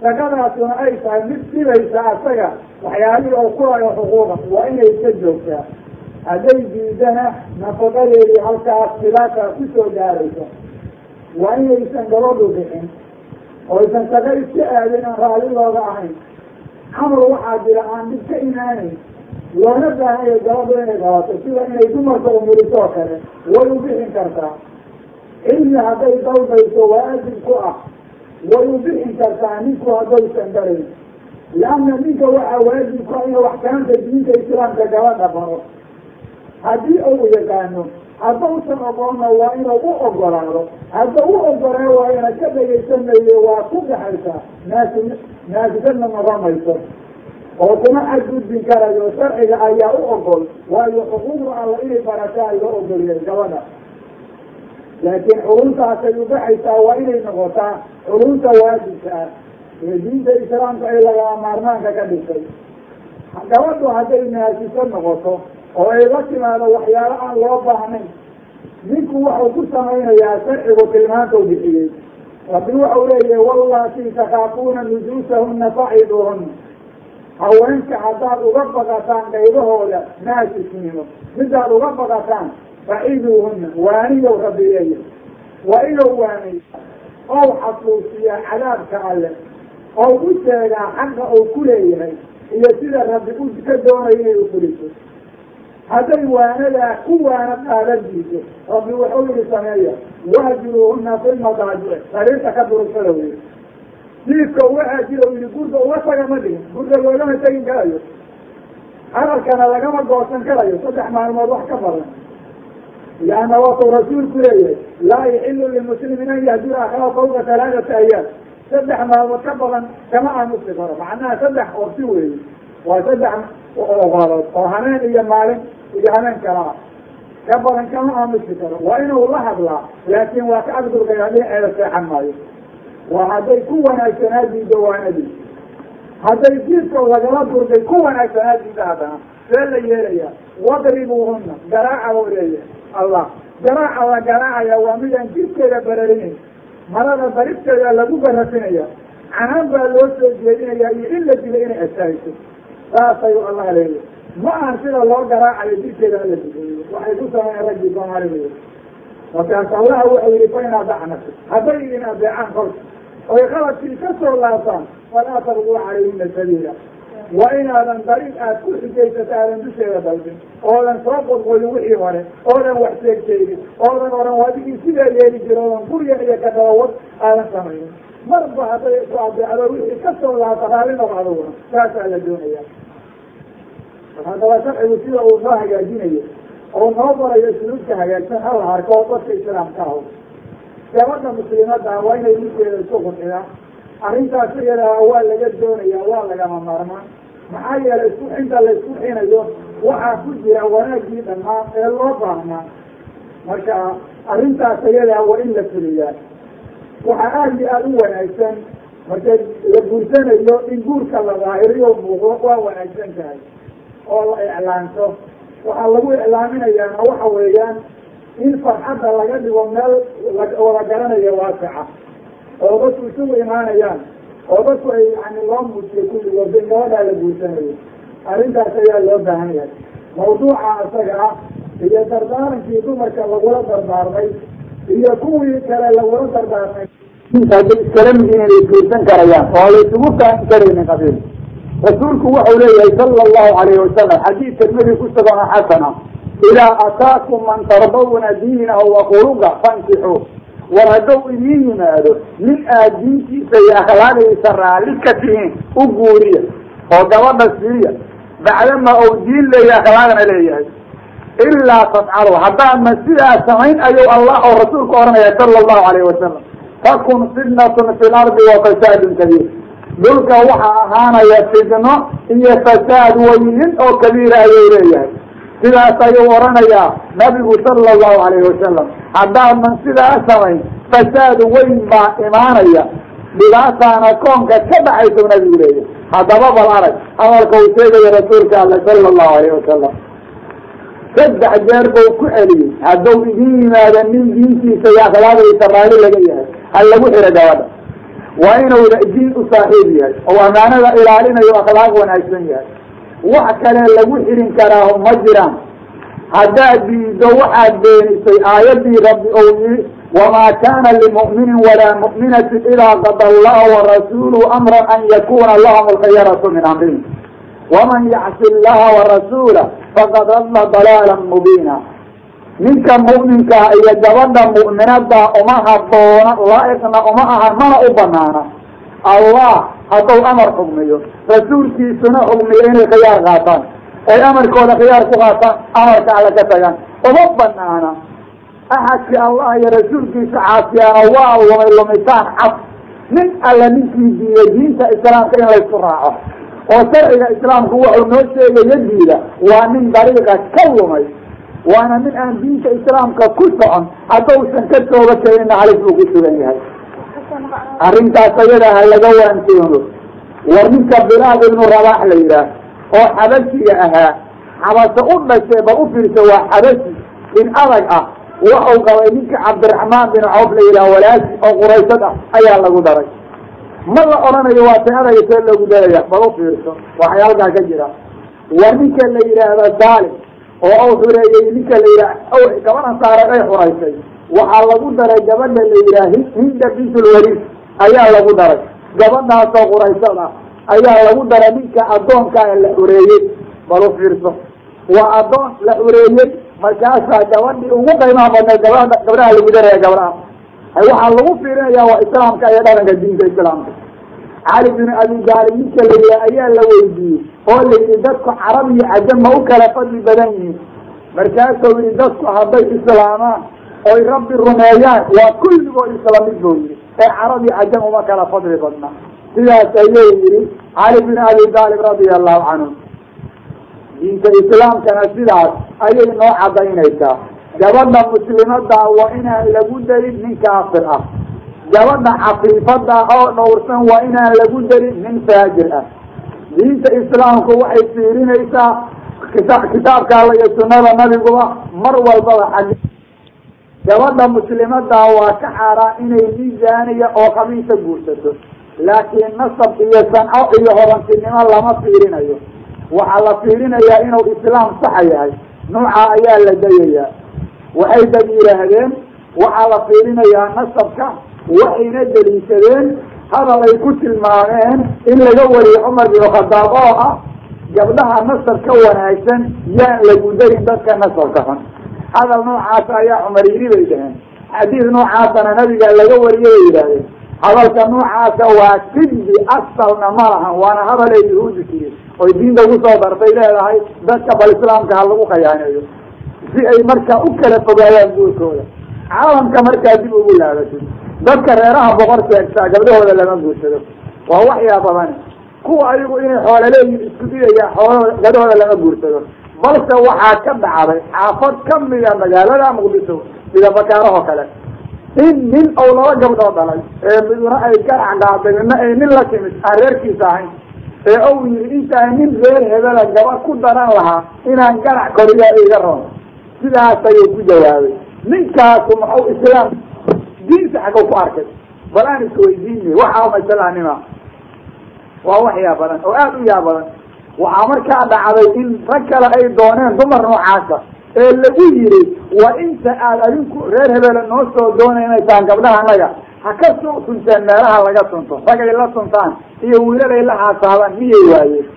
shaqadaasuna ay tahay mid dhibaysa asaga waxyaalihii oo kulayo xuquuqa waa inay ka joogtaa. Hadday diidana nafaqadeedii halkaas khilaafka ku soo gaaraysa waa inaysan gabadhu bixin oo aysan shaqo iska aadin aan raalli looga ahayn. Camal waxaa jira aan dhib ka imaanayn loona baahanyo gabadhu inay qabato sida inay dumarka umuliso oo kale way u bixin kartaa cilmi hadday dalbayso waajib ku ah way u bixin kartaa ninku haddaysan barayn leanna ninka waxaa waajib ku ah inuu axkaamta diinta islaamka gabadha baro haddii uu yaqaano haddausan ogoonna waa inuu u ogolaado hadda u ogolaan waayana ka dhagaysanayo waa ku dhaxaysaa naasi naasisadna noqon mayso oo kuma xadgudbin karayo sharciga ayaa u ogol waayo xuquuqda alla inay barataa loo ogoliyay gabadha. Laakiin culuntaasay ubaxaysaa waa inay noqotaa culunta waajibka ah ee diinta islaamka ay lagama maarmaanka ka dhigtay. Gabadhu hadday naasiso noqoto oo ay la timaado waxyaalo aan loo baahnayn ninku waxau ku samaynayaa sharcigu tilmaantau bixiyey. Rabbi waxau leeyahay wallatii takaafuuna nujuusahuna faciduuhuna haweenka haddaad uga baqataan qaydahooda naasisnimo midaad uga baqataan faciduuhuna waaniyow rabbi leeyahay waa inuu waaniy ow xasuusiyaa cadaabka alle. Oo u sheegaa xaqa uu ku leeyahay iyo sida rabbi u ka doonayo inay ufuliso hadday waanadaa ku waana qaadadiiso rabbi wuxuu yihi sameeya wahjuruuhuna fi lmadaajic sariirta ka durugsada wey diifka waxaa jira yihi gurga uga taga ma dhigin gurga loogama tegin karayo hadalkana lagama goosan karayo saddex maalmood wax ka badan. Lianna watuu rasuulku leeyahay laa yaxilu limuslimin an yahdura akhaa fawqa talaatati ayaam saddex maalmood ka badan kama aamusi karo macnaha saddex waqti weeye waa saddex oqaalood oo hameen iyo maalin iyo hameen kala ka badan kama aamusi karo waa inuu la hadlaa laakiin waa ka agdurgaya dhinaceeda seexan maayo waa hadday ku wanaagsanaa diido waanadii hadday diidka lagala durgay ku wanaagsanaa diida haddana see la yeelaya wadribuuhuna garaaca buu leeyahay allah. Garaaca la garaacaya waa midaan jidkeeda bararinayn marada baribteeda lagu barafinaya canaan baa loo soo jeedinaya iyo in la dila inay astahayso saasayuu allah leeyahy ma ahan sida loo garaacayo jidkeeda hala digeeyo waxay ku sameeyeen raggii soomaalida markaas allaha wuxuu yihi fa in hadday idin adeecaan kolka oy qaladkii ka soo laabtaan falaa tabguu calayhina sabiila. Waa inaadan dariiq aad ku xijaysato aadan dusheeda dalbin. Oodan soo qodqodin wixii hore oodan wax sheeg sheegin oodan oran wadigii sidaa yeeli jira oodan guryan iyo kadabawad aadan samaynin. Marba hadday ku adeecdo wixii ka soo laabta raalli noq aduguna saasaa la doonaya haddaba sharcigu sida uu noo hagaajinayo oo noo barayo suluudka hagaagsan hal harka oo dadka islaamka aho gabadha muslimadda waa inay ninkeeda isku qurxiyaan arrintaas iyadaa waa laga doonaya waa lagama maarmaan. Maxaa yeelay isku xinta la isku xinayo waxaa ku jira wanaagii dhammaan ee loo baahnaa. Marka arrintaas iyadaa waa in la fuliyaa. Waxaa aada iyo aada u wanaagsan. Marka la guursanayo in guurka la daahiriyo muuqdo waa wanaagsan tahay oo la iclaanto. Waxaa lagu iclaaminayaana waxa weeyaan in farxadda laga dhigo meel wada garanayo waasica oo dadku isugu imaanayaan oo dadku ay yani loo muujiyo kulligood in gabadhaa la guursanayo arrintaas ayaa loo baahan yahay. Mawduuca isaga ah iyo dardaarankii dumarka lagula dardaarmay iyo kuwii kale lagula dardaarmay. Hadday iskala mid inay isguursan karayaan oo la isugu fahmi karaynin qabiil. Rasuulku wuxuu leeyahay sala allahu calayhi wasalam xadiid tirmidii ku sugan oo xasana idaa ataakum man tardawna diinahu wa khuluqa fankixuu war hadduu idiin yimaado nin aad diintiisa iyo akhlaaqdiisa raalli ka tihiin u guuriya oo gabadha siiya bacdama ou diin leeyahay akhlaaqna leeyahay ilaa tafcalu haddaadna sidaa samayn ayuu allah oo rasuulku oranaya sala allahu calayhi wasalam takun fitnatun fi lardi wa fasaadun kabiir dhulka waxaa ahaanaya fidno iyo fasaad weynin oo kabiira ayuu leeyahay sidaas ayuu oranayaa nabigu sala allahu calayhi wasalam haddaadan sidaa samayn fasaad weyn baa imaanaya. Dhibaataana koonka ka dhacaysa nabigu leeyahay. Haddaba bal arag hadalka uu sheegaya rasuulka alle sala allahu alayhi wasalam saddex jeer buu ku celiyey. Hadduu idin yimaado nin diintiisa iyo akhlaaqdiisa raali laga yahay ha lagu xiro gabadha. Waa inuu diin u saaxiib yahay oo amaanada ilaalinayo akhlaaq wanaagsan yahay wax kale lagu xirin karaaho ma jiraan. Haddaad diido waxaad beenisay aayadii rabbi ou yii wamaa kana limu'minin walaa mu'minatin idaa qada allahu warasuuluhu amran an yakuna lahum alkhayaratu min amrihim waman yacsi illaha warasuula faqad dalla dalaalan mubiina. Ninka mu'minkaa iyo gabadha mu'minada uma haboona laa'iqna uma aha mana u banaana allah hadduu amar xugmiyo rasuulkiisuna xugmiyo inay khiyaar qaataan. Oy amarkooda khiyaar ku qaataan amarka alla ka tagaan. Uma banaana axadkii allah iyo rasuulkiisa caasiyaana waa lumay lumitaan cad nin alla ninkii diiya diinta islaamka in laysku raaco. Oo sharciga islaamku wuxuu noo sheegaya diida waa nin dariiqa ka lumay. Waana nin aan diinta islaamka ku socon haddausan ka tooba keenina halis buu ku sugan yahay arrintaas ayada ha laga waantoono. War ninka bilaal ibnu rabaax la yidhaah oo xabashiga ahaa xabase u dhashay ba u fiirsa waa xabashi in adag ah. Waxau qabay ninka cabdiraxmaan bin cawf la yidhaah walaashi oo quraysad ah ayaa lagu daray. Ma la odhanayo waa tay adaga see loogu daraya bal u fiirso. Waxay halkaa ka jira. War ninka la yidhaahda saalim oo u xureeyey ninka la yidhaah gabadha saaray ay xuraysay waxaa lagu daray gabadha la yidhaah hinda bintulwaliid ayaa lagu daray. Gabadhaasoo quraysad ah ayaa lagu daray ninka addoonkaa la xureeyey bal u fiirso waa addoon la xureeyey markaasaa gabadhii ugu qiimaha badneed gabadha gabdhaha lagu daraya gabdhaha waxaa lagu fiirinaya waa islaamka iyo dhaqanka diinta islaamka. Cali bin abi daalib ninka la yihaha ayaa la weydiiyey oo la yidhi dadku carab iyo cajam ma u kala fadli badan yihiin. Markaasuu yihi dadku hadday islaamaan oy rabbi rumeeyaan waa kulligood isla mid buu yihi ee carab iyo cajam uma kala fadli badna. Sidaas ayuu yihi cali bin abi daalib radia allahu canhu diinta islaamkana sidaas ayay noo cadaynaysaa gabadha muslimada waa inaan lagu darin nin kaafir ah. Gabadha cafiifada oo dhowrsan waa inaan lagu darin nin faajir ah. Diinta islaamku waxay fiirinaysaa kita kitaabka alla iyo sunada nabiguba mar walbaba xag gabadha muslimada waa ka xaaraan inay miisaaniya oo khabiisa guursato. Laakiin nasab iyo sanco iyo hodantinimo lama fiirinayo. Waxaa la fiirinayaa inuu islaam saxa yahay. Nuuca ayaa la dayayaa. Waxay dad yidhaahdeen waxaa la fiirinayaa nasabka. Waxayna deliishadeen. Hadal ay ku tilmaameen in laga wariyo cumar bin khadaab oo ah gabdhaha nasab ka wanaagsan yaan lagu darin dadka nasabka xun hadal noocaasa ayaa cumar yidhi bay dhaheen. Xadiis noocaasana nabiga laga wariyo bay yidhaahdeen. Hadalka noocaasa waa kidbi asalna ma lahan waana hadal ay yahuudi tiri oy diinta ku soo dartay leedahay dadka bal islaamka ha lagu khayaaneeyo. Si ay markaa u kala fogaadaan guurkooda. Caalamka markaa dib ugu laabatid dadka reeraha boqor sheegtaa gabdhahooda lama guursado. Waa waxyaa badani kuwa ayagu inay xoolo leeyihiin isku didaya xoolahooda gabdhahooda lama guursado balse waxaa ka dhacday xaafad kamida magaalada muqdisho sida bakaarahoo kale. In nin ou laba gabdhood dhalay ee miduna ay garac qaaday midna ay nin la timid aan reerkiisa ahayn ee ou yidhi intaan nin reer hebela gabadh ku daran lahaa inaan ganac koriyaa iga roon. Sidaas ayuu ku jawaabay. Ninkaasu maxuu islaam diinta xagow ku arkay. Bal aan isweydiinay waxaa ma islaamnima waa wax yaa badan oo aada u yaa badan waxaa markaa dhacday in rag kale ay dooneen dumar noocaasa ee lagu yidhi waa inta aad adinku reer hebela noo soo doonaynaysaan gabdhaha anaga ha ka soo tunteen meelaha laga tunto. Ragay la tuntaan iyo wiilalay la haasaabaan miyay waayeen?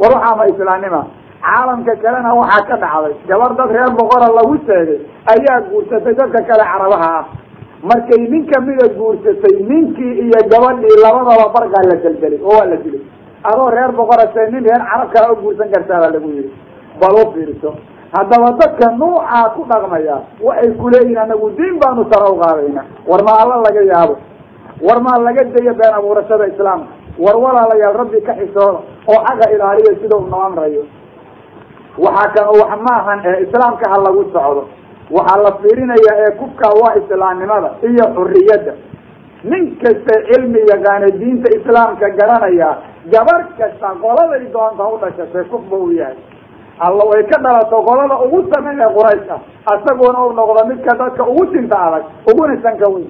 War waxaa ma islaamnima caalamka kalena waxaa ka dhacday. Gabar dad reer boqora lagu sheegay ayaa guursatay dadka kale carabaha. Ah markay nin kamida guursatay ninkii iyo gabadhii labadaba barkaa la gelgelay oo waa la dilay adoo reer boqora see nin reer carab kale o guursan kartaabaa lagu yidhi. Bal u fiirso haddaba dadka nuucaa ku dhaqmaya waxay kuleeyihin anagu diin baanu sara u qaadayna. War ma alla laga yaabo. War maa laga dayo been abuurashada islaamka. War walaalayaal rabbi ka xisooda oo xaqa ilaaliya sida u noo waxaa kan wax maahan ee islaamka ha lagu socdo. Waxaa la fiirinaya ee kubka waa islaamnimada iyo xuriyadda nin kasta cilmi yaqaana diinta islaamka garanaya gabar kasta qoladay doonta u dhashatay kufba uu yahay. Alla way ka dhalato qolada ugu sameyn ee quraysh ah. Asaguna u noqdo midka dadka ugu tinta adag uguna sanka weyn.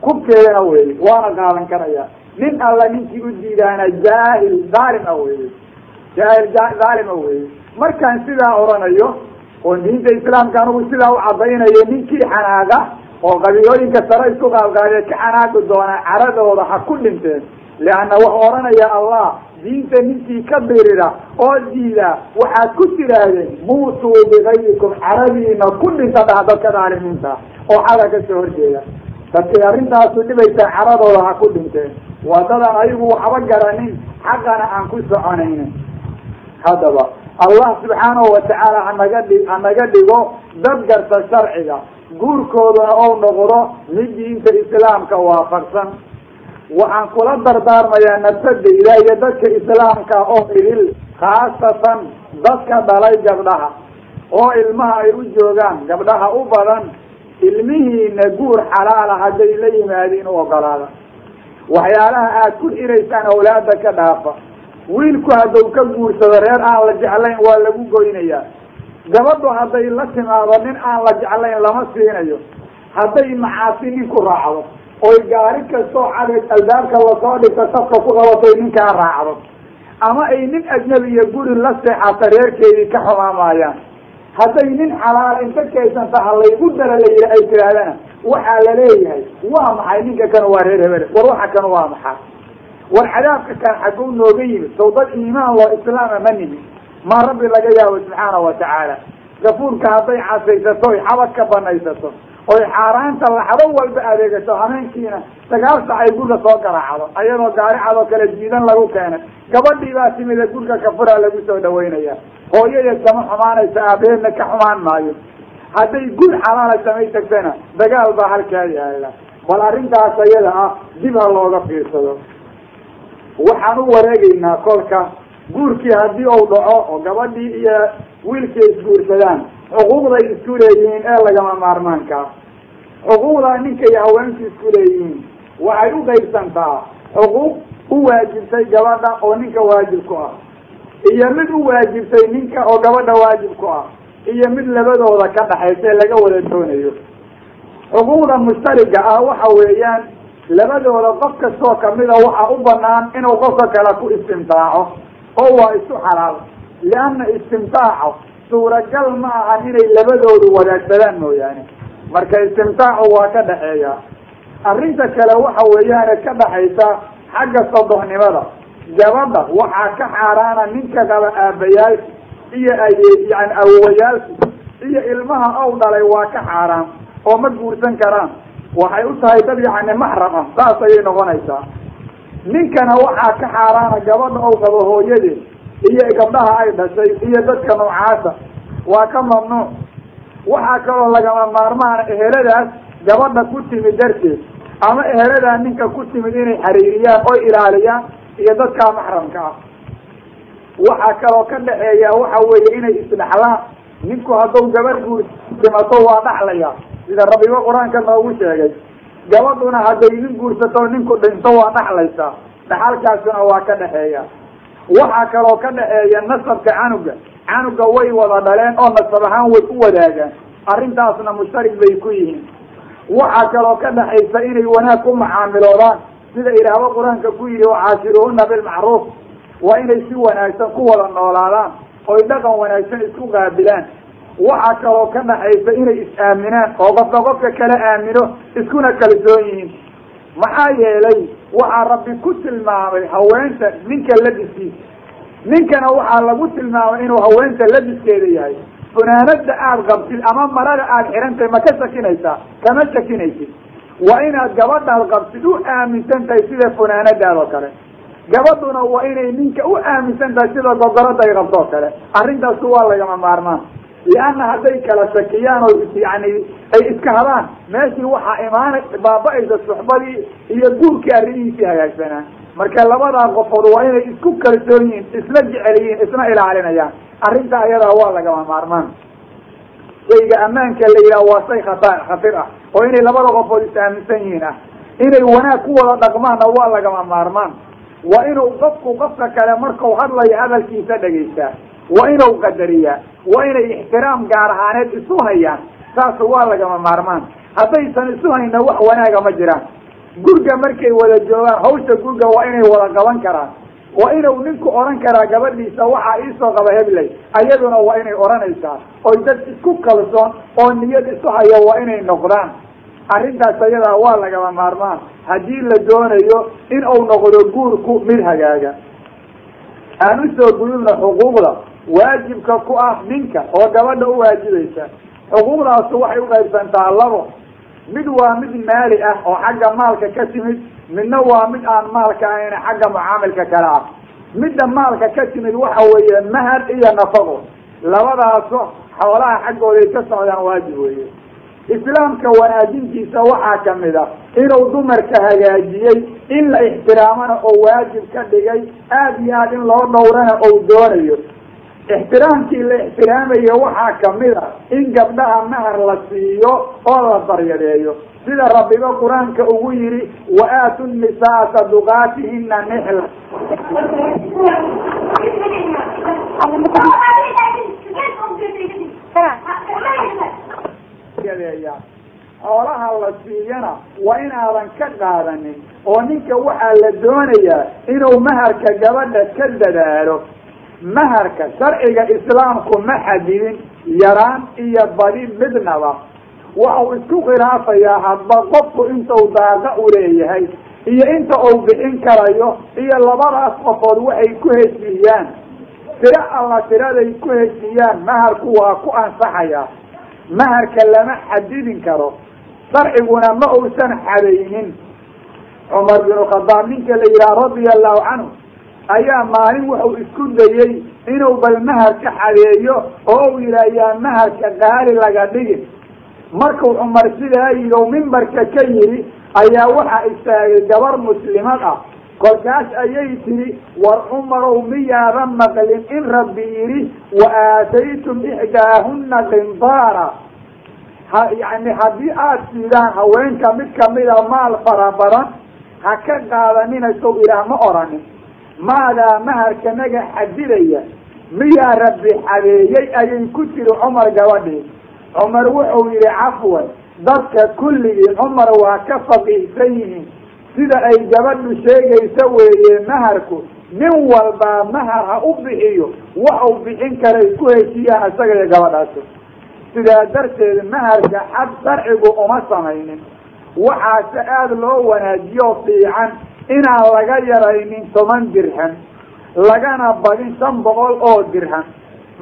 Kubkeedana weeye waana qaadan karaya. Nin alla ninkii u diidaana jaahil dhaalima weeye jaahil dhaalima weeye markaan sidaa oranayo oo diinta islaamka anugu sidaa u cadaynayo ninkii xanaaqa oo qabiilooyinka sare isku qaabqaadee ka xanaaqi doonaa caradooda ha ku dhinteen leanna wuxuu odhanaya allah diinta ninkii ka birida oo diida waxaad ku tidhaahdeen muutuu bikayrikum caradiina ku dhinta dhaha dadka dhaalimiinta oo xaga ka soo horjeeda dadkay arrintaasu dhibaysaa caradooda ha ku dhinteen waa dadaan ayagu waxba garanin xaqana aan ku soconaynin haddaba allah subxaanahu watacaala hanaga dhi hanaga dhigo dad garta sharciga guurkooduna ou noqdo mid diinta islaamka waafaqsan waxaan kula dardaarmayaa nafsadayda iyo dadka islaamka oo idil khaasatan dadka dhalay gabdhaha oo ilmaha ay u joogaan gabdhaha u badan ilmihiina guur xalaala hadday la yimaadiin u ogolaada. Waxyaalaha aad ku xiraysaan awlaada ka dhaafa wiilku hadduu ka guursado reer aan la jeclayn waa lagu goynayaa. Gabadhu hadday la timaado nin aan la jeclayn lama siinayo. Hadday macaasi nin ku raacdo oy gaari kastoo cadeg albaabka la soo dhigta safka ku qabatay ninkaa raacdo. Ama ay nin ajnabi iyo guri la seexata reerkeedii ka xumaamaayaan hadday nin xalaal inta kaysanta ha laygu dara la yihi ay tidhaahdana waxaa la leeyahay waa maxay? Ninka kan waa reer hebele war waxa kan waa maxaa war cadaabka kan xagguu nooga yimid sow dad iimaan loo islaama ma nihi maa rabbi laga yaabo subxaanahu watacaala gafuurka hadday casaysato oy xabad ka banaysato oy xaaraanta laxdo walba adeegato hameenkiina sagaal sac ay gurga soo garaacdo ayadoo gaaricadoo kale jiidan lagu keenay. Gabadhii baa timida gurga kafuraa lagu soo dhaweynaya hooyadeed kama xumaanaysa aabaheedna ka xumaan maayo. Hadday gur xalaala samay tagtana dagaal baa halkaa yaalla bal arrintaas ayada ah dib ha looga fiirsado. Waxaan u wareegaynaa kolka guurkii haddii uu dhaco oo gabadhii iyo wiilkii isguursadaan xuquuqday isku leeyihiin ee lagama maarmaankaa xuquuqdaa ninka iyo haweenku isku leeyihiin. Waxay u qaybsantaa xuquuq u waajibtay gabadha oo ninka waajib ku ah. Iyo mid u waajibtay ninka oo gabadha waajib ku ah. Iyo mid labadooda ka dhaxaysa ee laga wada doonayo. Xuquuqda mushtariga ah waxa weeyaan labadooda qof kastoo kamida waxa u banaan inuu qofka kale ku istimtaaco. Oo waa isu xalaal. Lianna istimtaaco suuragal ma ahan inay labadoodu wadaagsadaan mooyaane. Marka istimtaacu waa ka dhaxeeya. Arrinta kale waxa weeyaane ka dhaxaysa xagga sodohnimada gabadha waxaa ka xaaraana ninka qaba aabayaalki iyo yani awowayaalki iyo ilmaha ow dhalay waa ka xaaraan oo ma guursan karaan. Waxay u tahay dad yani maxram ah saas ayay noqonaysaa. Ninkana waxaa ka xaaraana gabadha ow qabo hooyadeed iyo gabdhaha ay dhashay iyo dadka noocaasa. Waa ka mamnuuc waxaa kaloo lagama maarmaana eheladaas gabadha ku timid darteed. Ama eheladaa ninka ku timid inay xariiriyaan oo ilaaliyaan iyo dadkaa maxramka ah. Waxaa kaloo ka dhaxeeya waxa weeye inay isdhaxlaan ninku hadduu gabar guur dhimato waa dhaxlaya sida rabbiba qur'aanka noogu sheegay. Gabadhuna hadday nin guursato ninku dhinto waa dhaxlaysaa. Dhaxalkaasuna waa ka dhaxeeya waxaa kaloo ka dhaxeeya nasabka canuga. Canuga way wada dhaleen oo nasab ahaan way u wadaagaan. Arrintaasna mushtarig bay ku yihiin. Waxaa kaloo ka dhaxaysa inay wanaag ku macaamiloodaan. Sida ilaahba qur'aanka ku yidhi wacaashiruhuna bilmacruuf. Waa inay si wanaagsan ku wada noolaadaan oy dhaqan wanaagsan isku qaabilaan. Waxaa kaloo ka dhaxaysa inay is-aaminaan oo qofka qofka kala aamino iskuna kalsoon yihiin. Maxaa yeelay waxaa rabbi ku tilmaamay haweenta ninka labiskiisa. Ninkana waxaa lagu tilmaamay inuu haweenta labiskeeda yahay. Funaanada aada qabtid ama marada aada xidhantahay ma ka shakinaysaa kama shakinaysid waa inaad gabadhaad qabtid u aaminsan tahay sida funaanadaad oo kale. Gabadhuna waa inay ninka u aaminsan tahay sida gogorada ay qabto oo kale. Arrintaasi waa lagama maarmaan lianna hadday kala shakiyaan oo yani ay iska hadaan meeshii waxaa imaana baaba-aysa suxbadii iyo guurkii arrimihiisii hagaagsanaa marka labadaa qofood waa inay isku kalsoon yihiin isla jecel yihiin isna ilaalinayaan arrinta ayadaa waa lagama maarmaan shayga ammaanka la yidhaha waa shay khata khatir ah oo inay labada qofood is aaminsan yihiin ah inay wanaag ku wada dhaqmaanna waa lagama maarmaan waa inuu qofku qofka kale markau hadlayo hadalkiisa dhegaystaa waa inuu qadariyaa? Waa inay ixtiraam gaar ahaaneed isu hayaan? Saas waa lagama maarmaan. Haddaysan isu hayna wax wanaaga ma jiraan. Gurga markay wada joogaan hawsha gurga waa inay wada qaban karaan. Waa inuu ninku odhan karaa gabadhiisa waxaa iisoo qaba hebley. Ayaduna waa inay odhanaysaa. Oy dad isku kalsoon oo niyad isu hayo waa inay noqdaan. Arrintaas ayadaa waa lagama maarmaan. Haddii la doonayo in uu noqdo guurku mid hagaaga. Aan u soo gudubna xuquuqda waajibka ku ah ninka oo gabadha u waajibaysa xuquuqdaasu waxay uqaybsantaa labo. Mid waa mid maali ah oo xagga maalka ka timid midna waa mid aan maalka ahayn xagga mucaamilka kale ah. Midda maalka ka timid waxa weeye mahad iyo nafaqo. Labadaaso xoolaha xaggooday ka socdaan waajib weeye. Islaamka wanaajintiisa waxaa ka mid a inuu dumarka hagaajiyey in la ixtiraamana oo waajib ka dhigay aada iyo aad in loo dhowrana ou doonayo ixtiraamkii la ixtiraamayo waxaa ka mid a in gabdhaha mahar la siiyo oo la daryadeeyo sida rabbiba qur'aanka ugu yihi wa aatu nisaa saduqaatihina nixla. Xoolaha la siiyana waa inaadan ka qaadanin oo ninka waxaa la doonayaa inuu maharka gabadha ka dadaalo maharka sharciga islaamku ma xadidin yaraan iyo badi midnaba waxau isku khilaafayaa hadba qofku daaqa u leeyahay iyo inta uu bixin karayo iyo labadaas qofood waxay ku heshiiyaan tiro alla tiraday ku heshiiyaan maharku waa ku ansaxayaa maharka lama xadidin karo sharciguna ma uusan xadaynin cumar binu khadaab ninka la yidhaha radia allahu canhu ayaa maalin wuxuu isku dayey inuu bal mahar ka xadeeyo oo uu yidhaah yaa maharka qaali laga dhigin markuu cumar sidaa yidhi o mimbarka ka yidhi ayaa waxaa istaagay gabar muslimad ah. Kolkaas ayay tidhi war cumarow miyaadan maqlin? In rabbi yidhi wa aataytum ixdaahuna qindaara ha yani haddii aada siidaan haweenka mid kamida maal fara badan ha ka qaadanina sow ilaah ma oranin maadaa maharkanaga xadidaya miyaa rabbi xadeeyey ayay ku tiri cumar gabadhii. Cumar wuxuu yihi cafwan dadka kulligii cumar waa ka faqiihsan yihiin. Sida ay gabadhu sheegaysa weeye maharku nin walbaa mahar ha u bixiyo waxau bixin karay ku heshiiyaan isaga iyo gabadhaasi sidaa darteed maharka xad sharcigu uma samaynin. Waxaase aada loo wanaajiyo fiican inaan laga yaraynin toban dirham lagana badin shan boqol oo dirham.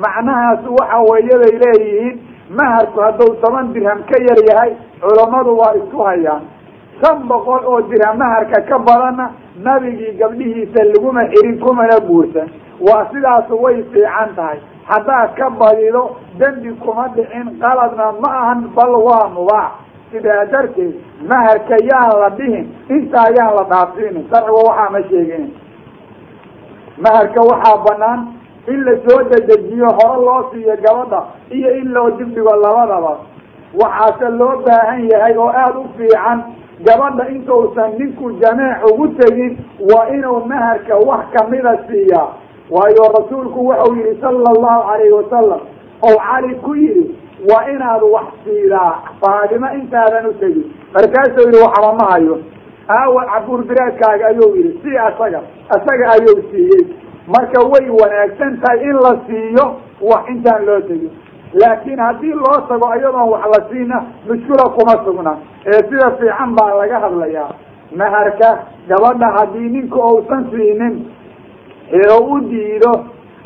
Macnahaas waxa weeye leeyihiin maharku hadduu toban dirham ka yar yahay culammadu waa isku hayaan. Shan boqol oo dirham maharka ka badanna nabigii gabdhihiisa laguma xirin kumana guursan waa sidaasu way fiican tahay. Haddaad ka badido dembi kuma dhicin qaladna ma ahan bal waa mubaax sidaa darteed maharka yaan la dhihin intaa yaan la dhaafinin. Sharciga waxaa ma sheegin. Maharka waxaa banaan in la soo dedejiyo hore loo siiyo gabadha iyo in loo dibdhigo labadaba. Waxaase loo baahan yahay oo aada u fiican gabadha intuusan ninku jameec ugu tegin waa inuu maharka wax kamida siiyaa. Waayo rasuulku wuxuu yihi sala allahu calayhi wasalam oo cali ku yidhi waa inaad wax siidaa faadimo intaadan u tegin markaasuu yihi waxba ma hayo. Aawa cabuur biraadkaaga ayuu yihi si asaga asaga ayuu siiyey. Marka way wanaagsan tahay in la siiyo wax intaan loo tegin laakiin haddii loo tago iyadoon wax la siina mushkula kuma sugna. Ee sida fiican baa laga hadlayaa. Maharka gabadha haddii ninka uusan siinin ee u diido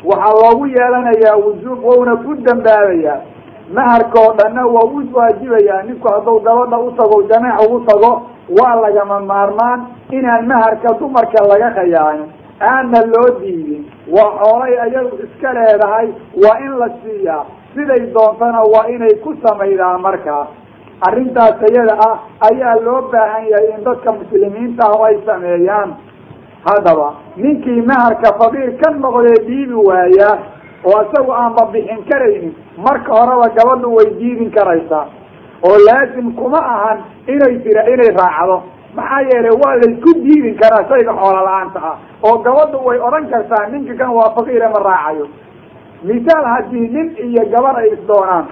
waxaa loogu yeelanayaa wujuub wouna ku dambaabayaa maharka oo dhanna waa u waajibayaa ninku hadduu gabadha u tago jameec ugu tago waa lagama maarmaan inaan maharka dumarka laga khayaanin aanna loo diidin. Waa xoolay ayagu iska leedahay waa in la siiyaa. Siday doontana waa inay ku samaydaa markaa arrintaas ayada ah ayaa loo baahan yahay in dadka muslimiinta ah ay sameeyaan. Haddaba ninkii maharka faqiir ka noqdee diibi waayaa oo isagu aanba bixin karaynin marka horeba gabadhu way diidin karaysaa. Oo laasim kuma ahan inay tira inay raacdo. Maxaa yeelay waa laysku diidin karaa shayga xoola la'aanta ah. Oo gabadhu way odhan kartaa ninka kan waa faqiire ma raacayo. Misaal haddii nin iyo gabar ay isdoonaan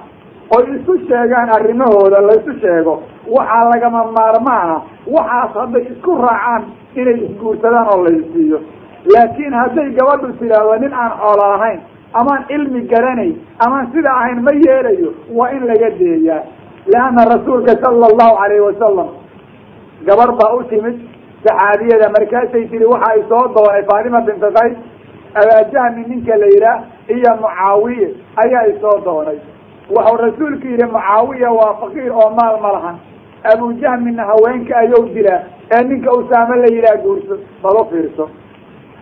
oy isu sheegaan arrimahooda laysu sheego waxaa lagama maarmaana waxaas hadday isku raacaan inay isguursadaan oo laysiiyo laakiin hadday gabadhu tidhaahdo nin aan xoolo lahayn amaan cilmi garanayn amaan sida ahayn ma yeelayo waa in laga deeyaa. Leanna rasuulka sala allahu calayhi wasalam gabar baa u timid saxaabiyada markaasay tihi waxa ay soo doonay faatima binta qays abaajahmi ninka la yidhaah iyo mucaawiye ayaa isoo doonay. Waxau rasuulku yidhi mucaawiya waa faqiir oo maal ma lahan. Abujahmina haweenka ayuu dilaa ee ninka usaame la yidhaah guurso balo fiirso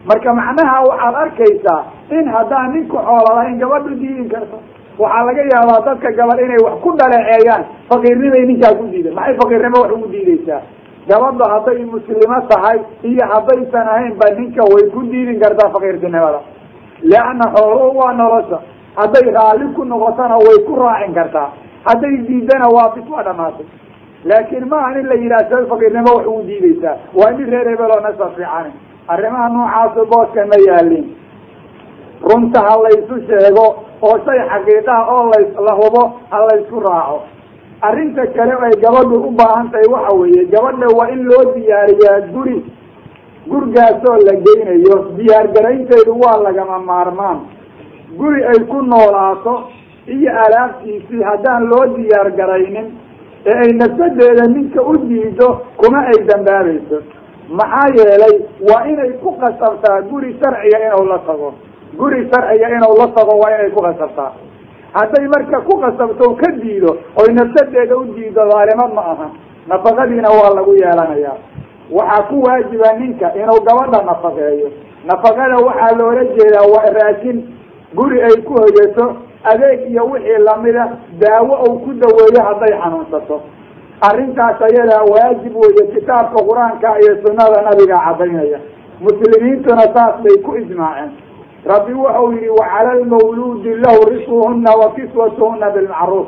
marka macnaha waxaad arkaysaa in haddaan ninku xoolo lahayn gabadhu diidin karto waxaa laga yaabaa dadka gabadh inay wax ku dhaleeceeyaan. Faqiirnimay ninkaa ku diidan maxay faqiirnimo wax ugu diideysaa? Gabadhu hadday muslimo tahay iyo haddaysan ahayn ba ninka way ku diidin kartaa faqiirtinimada. Leanna xooluhu waa nolosha. Hadday raalli ku noqotona way ku raacin kartaa. Hadday diidana waa bis waa dhamaatay. Laakiin maaha in la yidhaha sa faqiirnimo wax ugu diideysaa. Waa nin reer hebel oo nasa fiicani arrimaha noocaasu booska ma yaalin. Runta ha laysu sheego oo shay xaqiiqaha oo las la hubo ha laysku raaco. Arrinta kale ay gabadhu u baahan tahay waxa weeye gabadha waa in loo diyaariyaa guri. Gurigaasoo la geynayo diyaargaraynteedu waa lagama maarmaan. Guri ay ku noolaato iyo alaabtiisii haddaan loo diyaar garaynin ee ay nafsadeeda ninka u diido kuma ay dambaabayso maxaa yeelay waa inay ku qasabtaa guri sharciga inuu la tago. Guri sharciga inuu la tago waa inay ku qasabtaa. Hadday marka ku qasabto ka diido oy nafsadeeda u diido dhaalimad ma aha. Nafaqadiina waa lagu yeelanayaa. Waxaa ku waajiba ninka inuu gabadha nafaqeeyo. Nafaqada waxaa loola jeedaa waa raashin guri ay ku hoyato adeeg iyo wixii lamida daawo uu ku daweeyo hadday xanuunsato arrintaas ayadaa waajib weeye kitaabka qur'aanka iyo sunnada nabiga cadaynaya muslimiintuna saas bay ku ijmaaceen. Rabbi wuxuu yihi wacala lmawluudi lahu risquhuna wa kiswatuhuna bilmacruuf.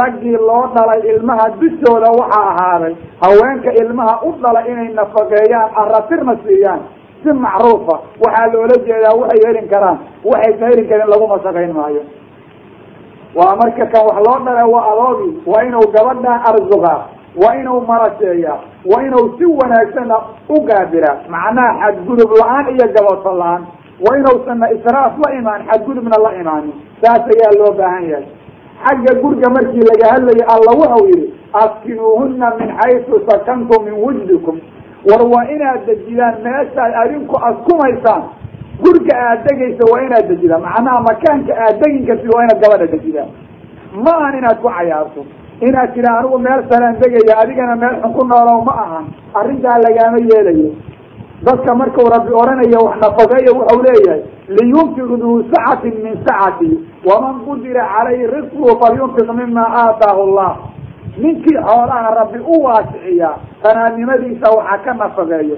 Raggii loo dhalay ilmaha dushooda waxaa ahaaday haweenka ilmaha u dhala inay nafaqeeyaan aratirna siiyaan. Si macruufa waxaa loola jeedaa waxay helin karaan waxaysa helin karin laguma shaqayn maayo waa marka kan wax loo dhala waa adoogi waa inuu gabadhan arzuqaa waa inuu marasheeyaa waa inuu si wanaagsana u gaabiraa macnaha xadgudub la'aan iyo gaboso la'aan waa inuusanna israaf la imaan xadgudubna la imaanin saas ayaa loo baahan yahay. Xagga guriga markii laga hadlayo alla wuxuu yihi askinuuhuna min xaysu sakantum min wujdikum. War waa inaad dejidaan meeshaad adinku askumaysaan gurga aad degaysa waa inaad dejidaan macnaha makaanka aad degin kartid waa inaad gabadha dejidaan. Ma ahan inaad ku cayaarto inaad tida anigu meel salaan degaya adigana meel xun ku noolow ma ahan. Arrintaa lagaama yeelayo. Dadka markuu rabbi odhanayo wax nafaqeeya wuxuu leeyahay liyunfiq duu sacatin min sacati waman qudira calayhi risquhu falyunfiq mima aataahu allah. Ninkii xoolaha rabbi u waasiciyaa qanaadnimadiisa waxaa ka nafaqeeyo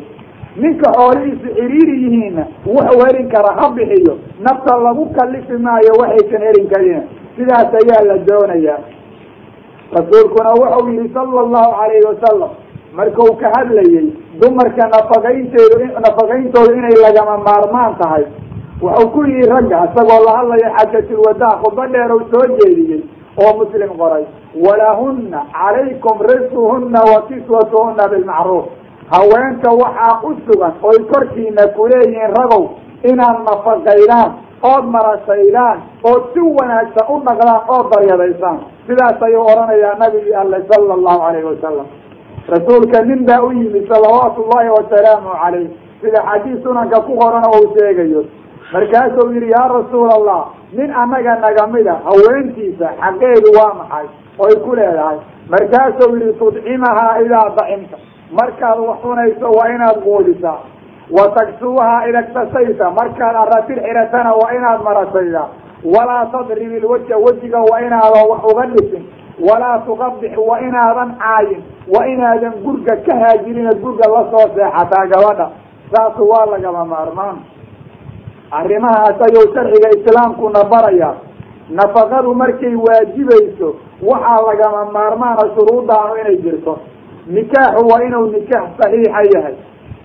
ninka xoolihiisu ciriiri yihiinna wuxuu helin kara ha bixiyo. Nafta lagu kalifi maayo waxaysan helin karin sidaas ayaa la doonayaa. Rasuulkuna wuxuu yihi sala allahu calayhi wasalam markuu ka hadlayey dumarka nafaqaynteedu nafaqayntoodu inay lagama maarmaan tahay. Wuxuu ku yihi ragga isagoo la hadlaya xajatilwadaa khudba dheer ou soo jeediyey oo muslim qoray. Walahuna calaykum risquhuna wa kiswatuhuna bilmacruuf haweenka waxaa u sugan oy korkiina kuleeyihiin ragow inaad nafaqaydaan ood marasaydaan ood si wanaagsan u dhaqdaan ood daryadaysaan sidaas ayuu odhanayaa nabigii alle sala allahu calayhi wasalam rasuulka nin baa u yimid salawaatu ullahi wasalaamu calayh sida xadiis sunanka ku qoran oo uu sheegayo. Markaasuu yihi yaa rasuul allah nin annaga nagamida haweentiisa xaqeedu waa maxay? Oy ku leedahay. Markaasuu yihi tudcimahaa idaa dacimta markaad wax cunayso waa inaad quudisaa wa tagsuuhaa idagtasaysa markaad aratir xiratana waa inaad marasaydaa walaa tadrib ilwajha wejiga waa inaadan wax uga dhisin. Walaa tuqabix waa inaadan caayin. Waa inaadan gurga ka haajirina gurga la soo seexataa gabadha. Saasu waa lagama maarmaan. Arrimahaas ayuu sharciga islaamkuna baraya nafaqadu markay waajibayso waxaa lagama maarmaana shuruudaanu inay jirto nikaaxu waa inuu nikaax saxiixa yahay.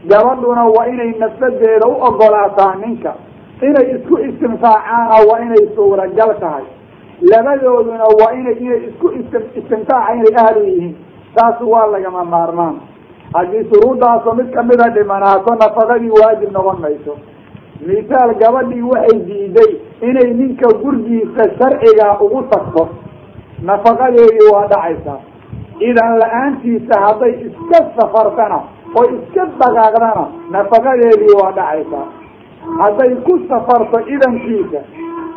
Gabadhuna waa inay nafsadeeda u ogolaataa ninka. Inay isku istimtaacaana waa inay suuragal tahay. Labadooduna waa inay inay isku istimtaaca inay ahlu yihiin. Taas waa lagama maarmaan. Haddii shuruuddaaso mid kamida dhimanaato nafaqadii waajib noqon mayso. Misaal gabadhii waxay diiday inay ninka gurgiisa sharciga ugu tagto. Nafaqadeedii waa dhacaysaa idan la'aantiisa hadday iska safartana oo iska dhaqaaqdana nafaqadeedii waa dhacaysaa hadday ku safarto idankiisa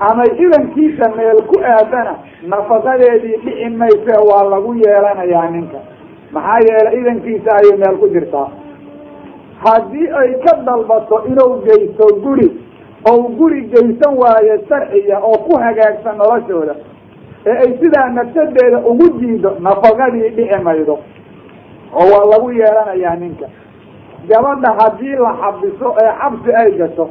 ama idankiisa meel ku aadana nafaqadeedii dhici mayse waa lagu yeelanayaa ninka maxaa yeelay idankiisa ayay meel ku jirtaa haddii ay ka dalbato inuu geysto guri ou guri geysan waayo sharciya oo ku hagaagsan noloshooda ee ay sidaa nafsadeeda ugu jiido nafaqadii dhici maydo oo waa lagu yeelanayaa ninka. Gabadha haddii la xabiso ee xabsi ay gasho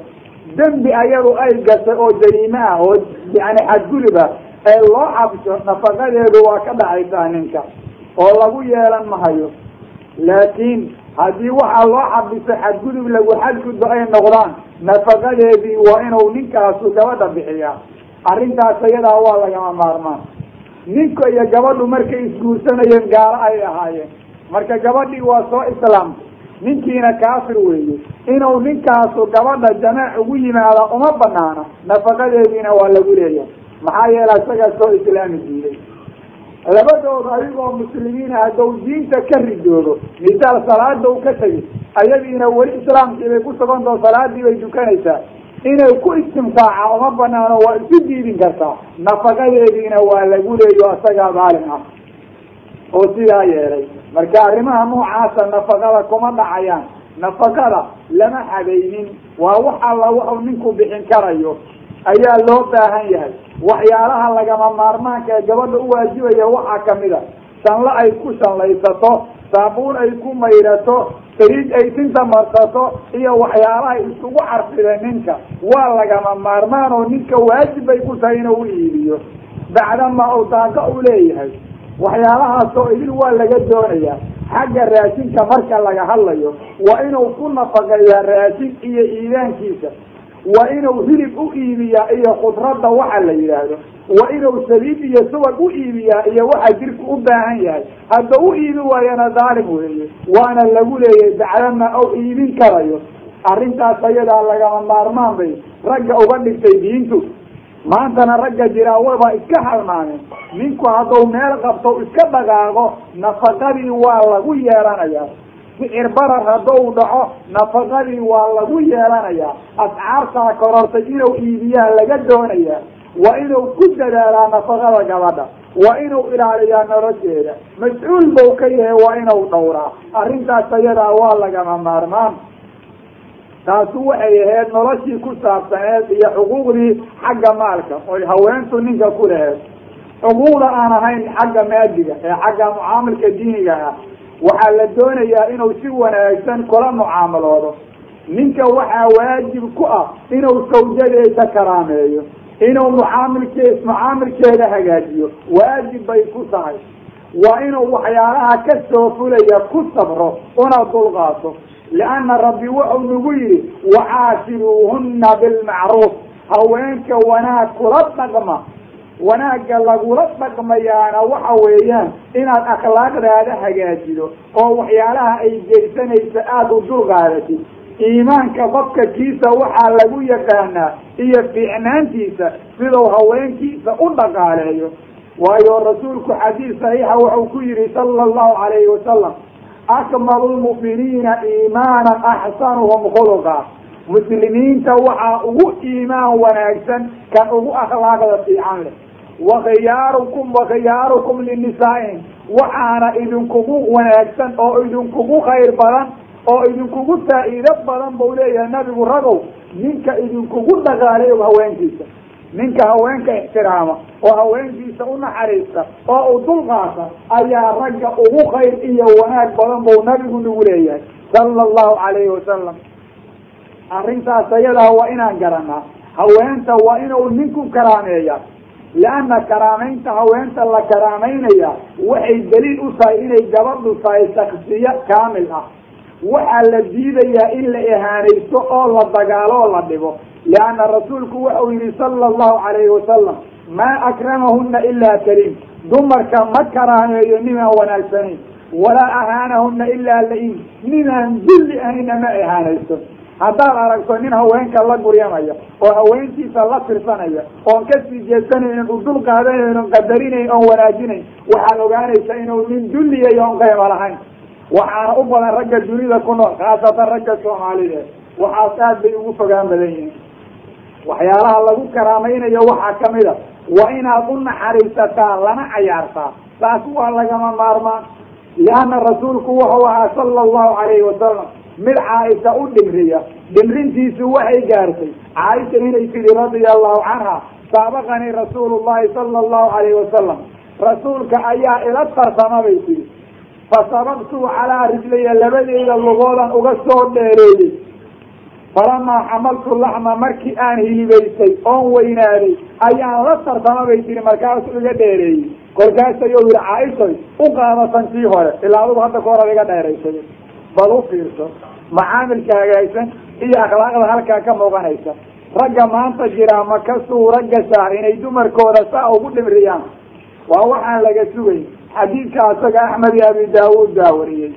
dembi ayadu ay gashay oo jariime ah oo yani xadgudub ah ee loo xabisho nafaqadeedu waa ka dhacaysaa ninka oo lagu yeelan mahayo. Laakiin haddii waxaa loo xabiso xadgudub lagu xadgudbo ay noqdaan nafaqadeedii waa inuu ninkaasu gabadha bixiyaa arrintaas ayadaa waa lagama maarmaan. Ninka iyo gabadhu markay isguursanayeen gaalo ay ahaayeen. Marka gabadhii waa soo islaamtay ninkiina kaafir weeye. Inuu ninkaasu gabadha jamaac ugu yimaada uma banaana nafaqadeediina waa lagu leeyahay maxaa yeela isagaa soo islaami diiday. Labadooda adigoo muslimiina hadduu diinta ka ridoodo misaal salaada u ka tegi ayadiina weli islaamkii bay ku sugantao salaadii bay dukanaysaa inay ku istimtaaca uma banaano waa isu diidin kartaa. Nafaqadeediina waa lagu leeyo isagaa daalim ah. Oo sidaa yeelay. Marka arrimaha noocaasa nafaqada kuma dhacayaan. Nafaqada lama xadaynin waa wax alla wuxuu ninku bixin karayo. Ayaa loo baahan yahay. Waxyaalaha lagama maarmaanka ee gabadha u waajibaya waxaa ka mid a. Shanlo ay ku shanlaysato saabuun ay ku mayrato sariid ay tinta marsato iyo waxyaalahay isugu carfida ninka. Waa lagama maarmaan oo ninka waajib bay ku tahay inuu iibiyo. Bacdama uu daaqo u leeyahay. Waxyaalahaas oo idin waa laga doonayaa. Xagga raashinka marka laga hadlayo waa inuu ku nafaqeeyaa raashin iyo iidaankiisa waa inuu hilib u iibiyaa iyo khudradda waxa la yidhaahdo. Waa inuu saliid iyo subag u iibiyaa iyo waxa jirku u baahan yahay. Hadda u iibi waayana daalim weeye. Waana lagu leeyahay bacdama ou iibin karayo. Arrintaas ayadaa lagama maarmaan bay ragga uga dhigtay diintu. Maantana ragga jiraa waba iska halmaameen ninku hadduu meel qabto iska dhaqaaqo nafaqadii waa lagu yeelanayaa sicir barar hadduu dhaco nafaqadii waa lagu yeelanayaa. Ascaartaa korortay inuu iibiyaa laga doonayaa. Waa inuu ku dadaalaa nafaqada gabadha. Waa inuu ilaaliyaa nolosheeda. Mas'uul bau ka yahay waa inuu dhowraa. Arrintaas ayadaa waa lagama maarmaan. Taasu waxay ahayd noloshii ku saabsaneed iyo xuquuqdii xagga maalka. Oy haweentu ninka ku laheed xuquuqda aan ahayn xagga maadiga ee xagga mucaamilka diiniga ah waxaa la doonayaa inuu si wanaagsan kula mucaamaloodo ninka waxaa waajib ku ah inuu sawjadeeda karaameeyo inuu mucaamilkee mucaamilkeeda hagaajiyo. Waajib bay ku tahay. Waa inuu waxyaalaha ka soo fulaya ku sabro una dulqaato. Lianna rabbi wuxuu nagu yidhi wacaashiruuhunna bilmacruuf haweenka wanaag kula dhaqma wanaagga lagula dhaqmayaana waxa weeyaan inaad akhlaaqdaada hagaajido oo waxyaalaha ay geysanaysa aada u dulqaadatid iimaanka qofka kiisa waxaa lagu yaqaanaa iyo fiicnaantiisa siduu haweenkiisa u dhaqaaleeyo. Waayo rasuulku xadiis saxiixa wuxuu ku yihi sala allahu calayhi wasalam akmalu lmu'miniina iimaanan axsanuhum khuluqa. Muslimiinta waxaa ugu iimaan wanaagsan kan ugu akhlaaqda fiican leh wakhiyaarukum wakhiyaarukum linisaa'in waxaana idinkugu wanaagsan oo idinkugu khayr badan oo idinkugu faa'iido badan buu leeyahay nabigu ragow ninka idinkugu dhaqaalayo haweenkiisa ninka haweenka ixtiraama oo haweenkiisa u naxariista oo u dulqaata ayaa ragga ugu khayr iyo wanaag badan buu nabigu nagu leeyahay sala allahu calayhi wasalam arrintaas ayadaa waa inaan garanaa haweenta waa inuu ninku karaameeya lianna karaamaynta haweenta la karaamaynaya waxay daliil u tahay inay gabadhu tahay shaksiyo kaamil ah waxaa la diidayaa in la ihaanaysto oo la dagaalo oo la dhibo lianna rasuulku wuxuu yihi sala allahu calayhi wasalam maa akramahuna ilaa kariim dumarka ma karaameeyo nimaan wanaagsanayn walaa ahaanahuna ilaa la-in ninaan dulli ahayna ma ihaanaysto haddaad aragto nin haweenka la guryamaya oo haweentiisa la tirsanaya oon ka sii jeesanaynin u dul qaadanayn oon qadarinayn oon wanaajinayn waxaad ogaanaysa inuu nin dulliyayo oon qayma lahayn. Waxaana u badan ragga dunida ku nool khaasatan ragga soomaaliyeed. Waxaas aad bay ugu fogaan badan yihiin. Waxyaalaha lagu karaamaynayo waxaa ka mid a waa inaad u naxariisataa lana cayaartaa. Taas waa lagama maarmaan. Lianna rasuulku wuxuu ahaa sala allahu calayhi wasalam mid caaisha u dhimriya dhimrintiisu waxay gaartay caaisha inay tidhi radia allahu canha saabaqanii rasuulu llahi sala allahu calayhi wasalam rasuulka ayaa ila tarsama bay tihi fasabaqtuu calaa rijlaya labadeyda lugoodan uga soo dheereeyey falamaa xamaltu laxma markii aan hilibaysay oon weynaaday ayaan la tartama bay tihi markaasuu iga dheereeyey kolkaasayou yihi caaishay u qaadatan tii hore ilaa adugu hadda ka hor iga dheeraysay bal u fiirso macaamilka hagaagsan iyo akhlaaqda halkaa ka muuqanaysa ragga maanta jiraa ma ka suura gashaa inay dumarkooda saa ugu dhimriyaan? Waa waxaan laga sugayn xadiidka asaga axmed iyo abi daawuud baa wariyey.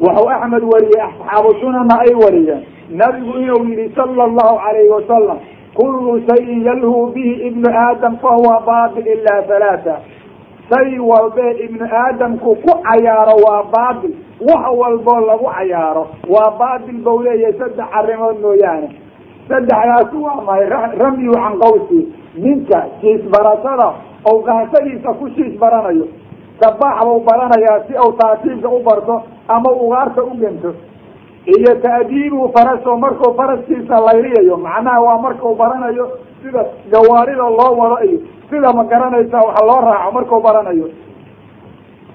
Wuxuu axmed wariyey asxaabu sunana ay wariyeen. Nabigu inuu yihi sala allahu calayhi wasalam kullu shayin yalhuu bihi ibnu aadam fahuwa baatil ilaa halaata shay walbee ibnu aadamku ku cayaaro waa baatil wax walboo lagu cayaaro. Waa baatil bau leeyahay saddex arrimood mooyaane. Saddexdaasi waa mahay ramyu can qawsi ninka shiis barashada ou qaansadiisa ku shiis baranayo sabaax bau baranayaa si uu taatiibka u barto ama ugaarta u gento. Iyo ta'diibu faraso markuu faraskiisa layliyayo macnaha waa markau baranayo sida gawaarida loo wado iyo sida ma garanaysa wax loo raaco markuu baranayo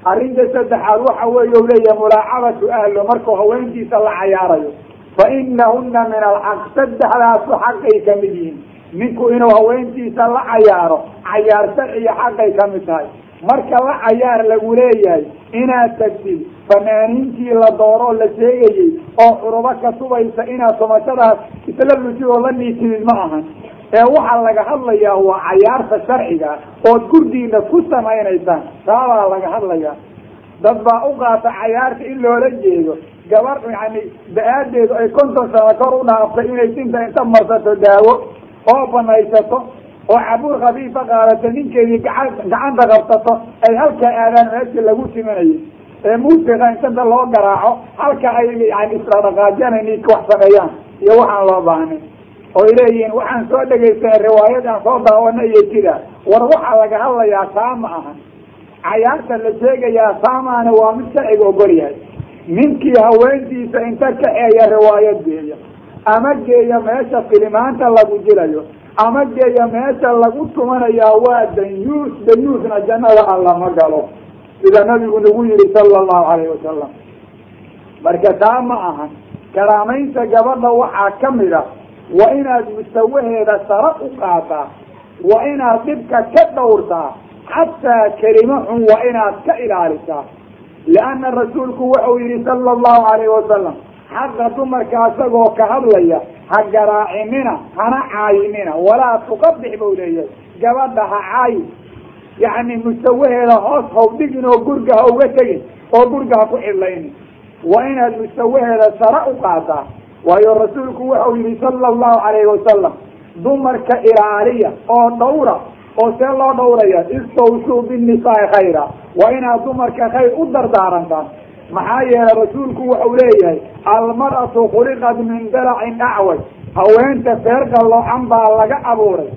arrinta saddexaad waxa weeye u leeyahay mulaacabatu ahlo markuu haweenkiisa la cayaarayo. Fa inahuna min alxaq saddexdaasu xaqay ka mid yihiin. Ninku inuu haweentiisa la cayaaro cayaar sharciya xaqay ka mid tahay. Marka la cayaar lagu leeyahay inaad tagtid fanaaniintii la dooroo la sheegayey oo curubo ka tubaysa inaad tumashadaas isla lujid oo la niitidid ma ahan. Ee waxaa laga hadlayaa waa cayaarta sharciga ood gurdiina ku samaynaysaan. Taabaa laga hadlayaa. Dad baa u qaata cayaarta in loola jeedo. Gabar yani da'aadeedu ay konton sano kor u dhaaftay inay sinta inta marsato daawo oo banaysato oo cabuur khafiifa qaadato ninkeedii gacan gacanta qabsato ay halkaa aadaan meesha lagu timinayo ee muusiqa intanta loo garaaco halka ay yani isradhaqaajyanayni wax sameeyaan iyo waxaan loo baahnin oy leeyihiin waxaan soo dhegaysanay riwaayad aan soo daawano iyo jida war waxaa laga hadlayaa taa ma ahan cayaarta la sheegayaa taamaana waa mid sharciga ogol yahay. Ninkii haweentiisa inta kaxeeya riwaayad geeya. Ama geeya meesha filimaanta lagu jilayo. Ama geeya meesha lagu tumanayaa waa danyuus danyuusna jannada alla ma galo. Sida nabigu nagu yihi sala allahu calayhi wasalam marka taa ma ahan karaamaynta gabadha waxaa ka mid a waa inaad mustawaheeda sara u qaataa waa inaad dhibka ka dhowrtaa xataa kelimo xun waa inaad ka ilaalisaa. Lianna rasuulku wuxuu yihi sala allahu calayhi wasalam xaqa dumarka isagoo ka hadlaya ha garaacinina hana caayinina walaa tuqabix buu leeyahay. Gabadha ha caayi. Yacni mustawaheeda hoos haw dhigin oo gurga ha uga tegin oo gurga ha ku cidlaynin. Waa inaad mustawaheeda sare u qaadaa waayo rasuulku wuxuu yihi sala allahu calayhi wasalam dumarka ilaaliya oo dhawra oo see loo dhawraya istawsuu binnisaai khayra waa inaad dumarka khayr u dardaarantaan maxaa yeelay rasuulku wuxuu leeyahay almar'atu khuliqat min dalacin acwaj haweenta feer qalloocan baa laga abuuray.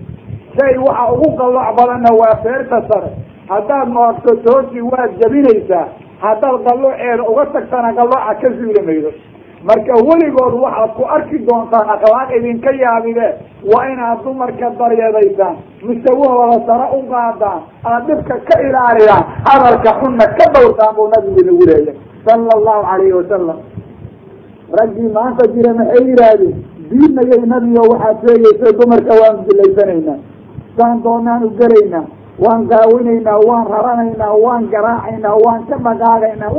Shay waxa ugu qallooc badanna waa feerta sare. Haddaad noogto toosi waad jabinaysaa. Haddaad qallooceeda uga tagtana qallooca ka suuli maydo marka weligood waxaad ku arki doontaan akhlaaq idinka yaabide waa inaad dumarka daryeedaysaan. Mustawahooda sare u qaadaan aad dhibka ka ilaaliyaan hadalka xunna ka dhowrtaan buu nabigu inagu leeyahay sala allahu calayhi wasalam raggii maanta jira maxay yidhaahdeen? Diinayay nabigo waxaad sheegaysa dumarka waan dilaysanaynaa. Saan doonaan u gelaynaa waan qaawinaynaa waan raranaynaa waan garaacaynaa waan ka dhaqaagaynaa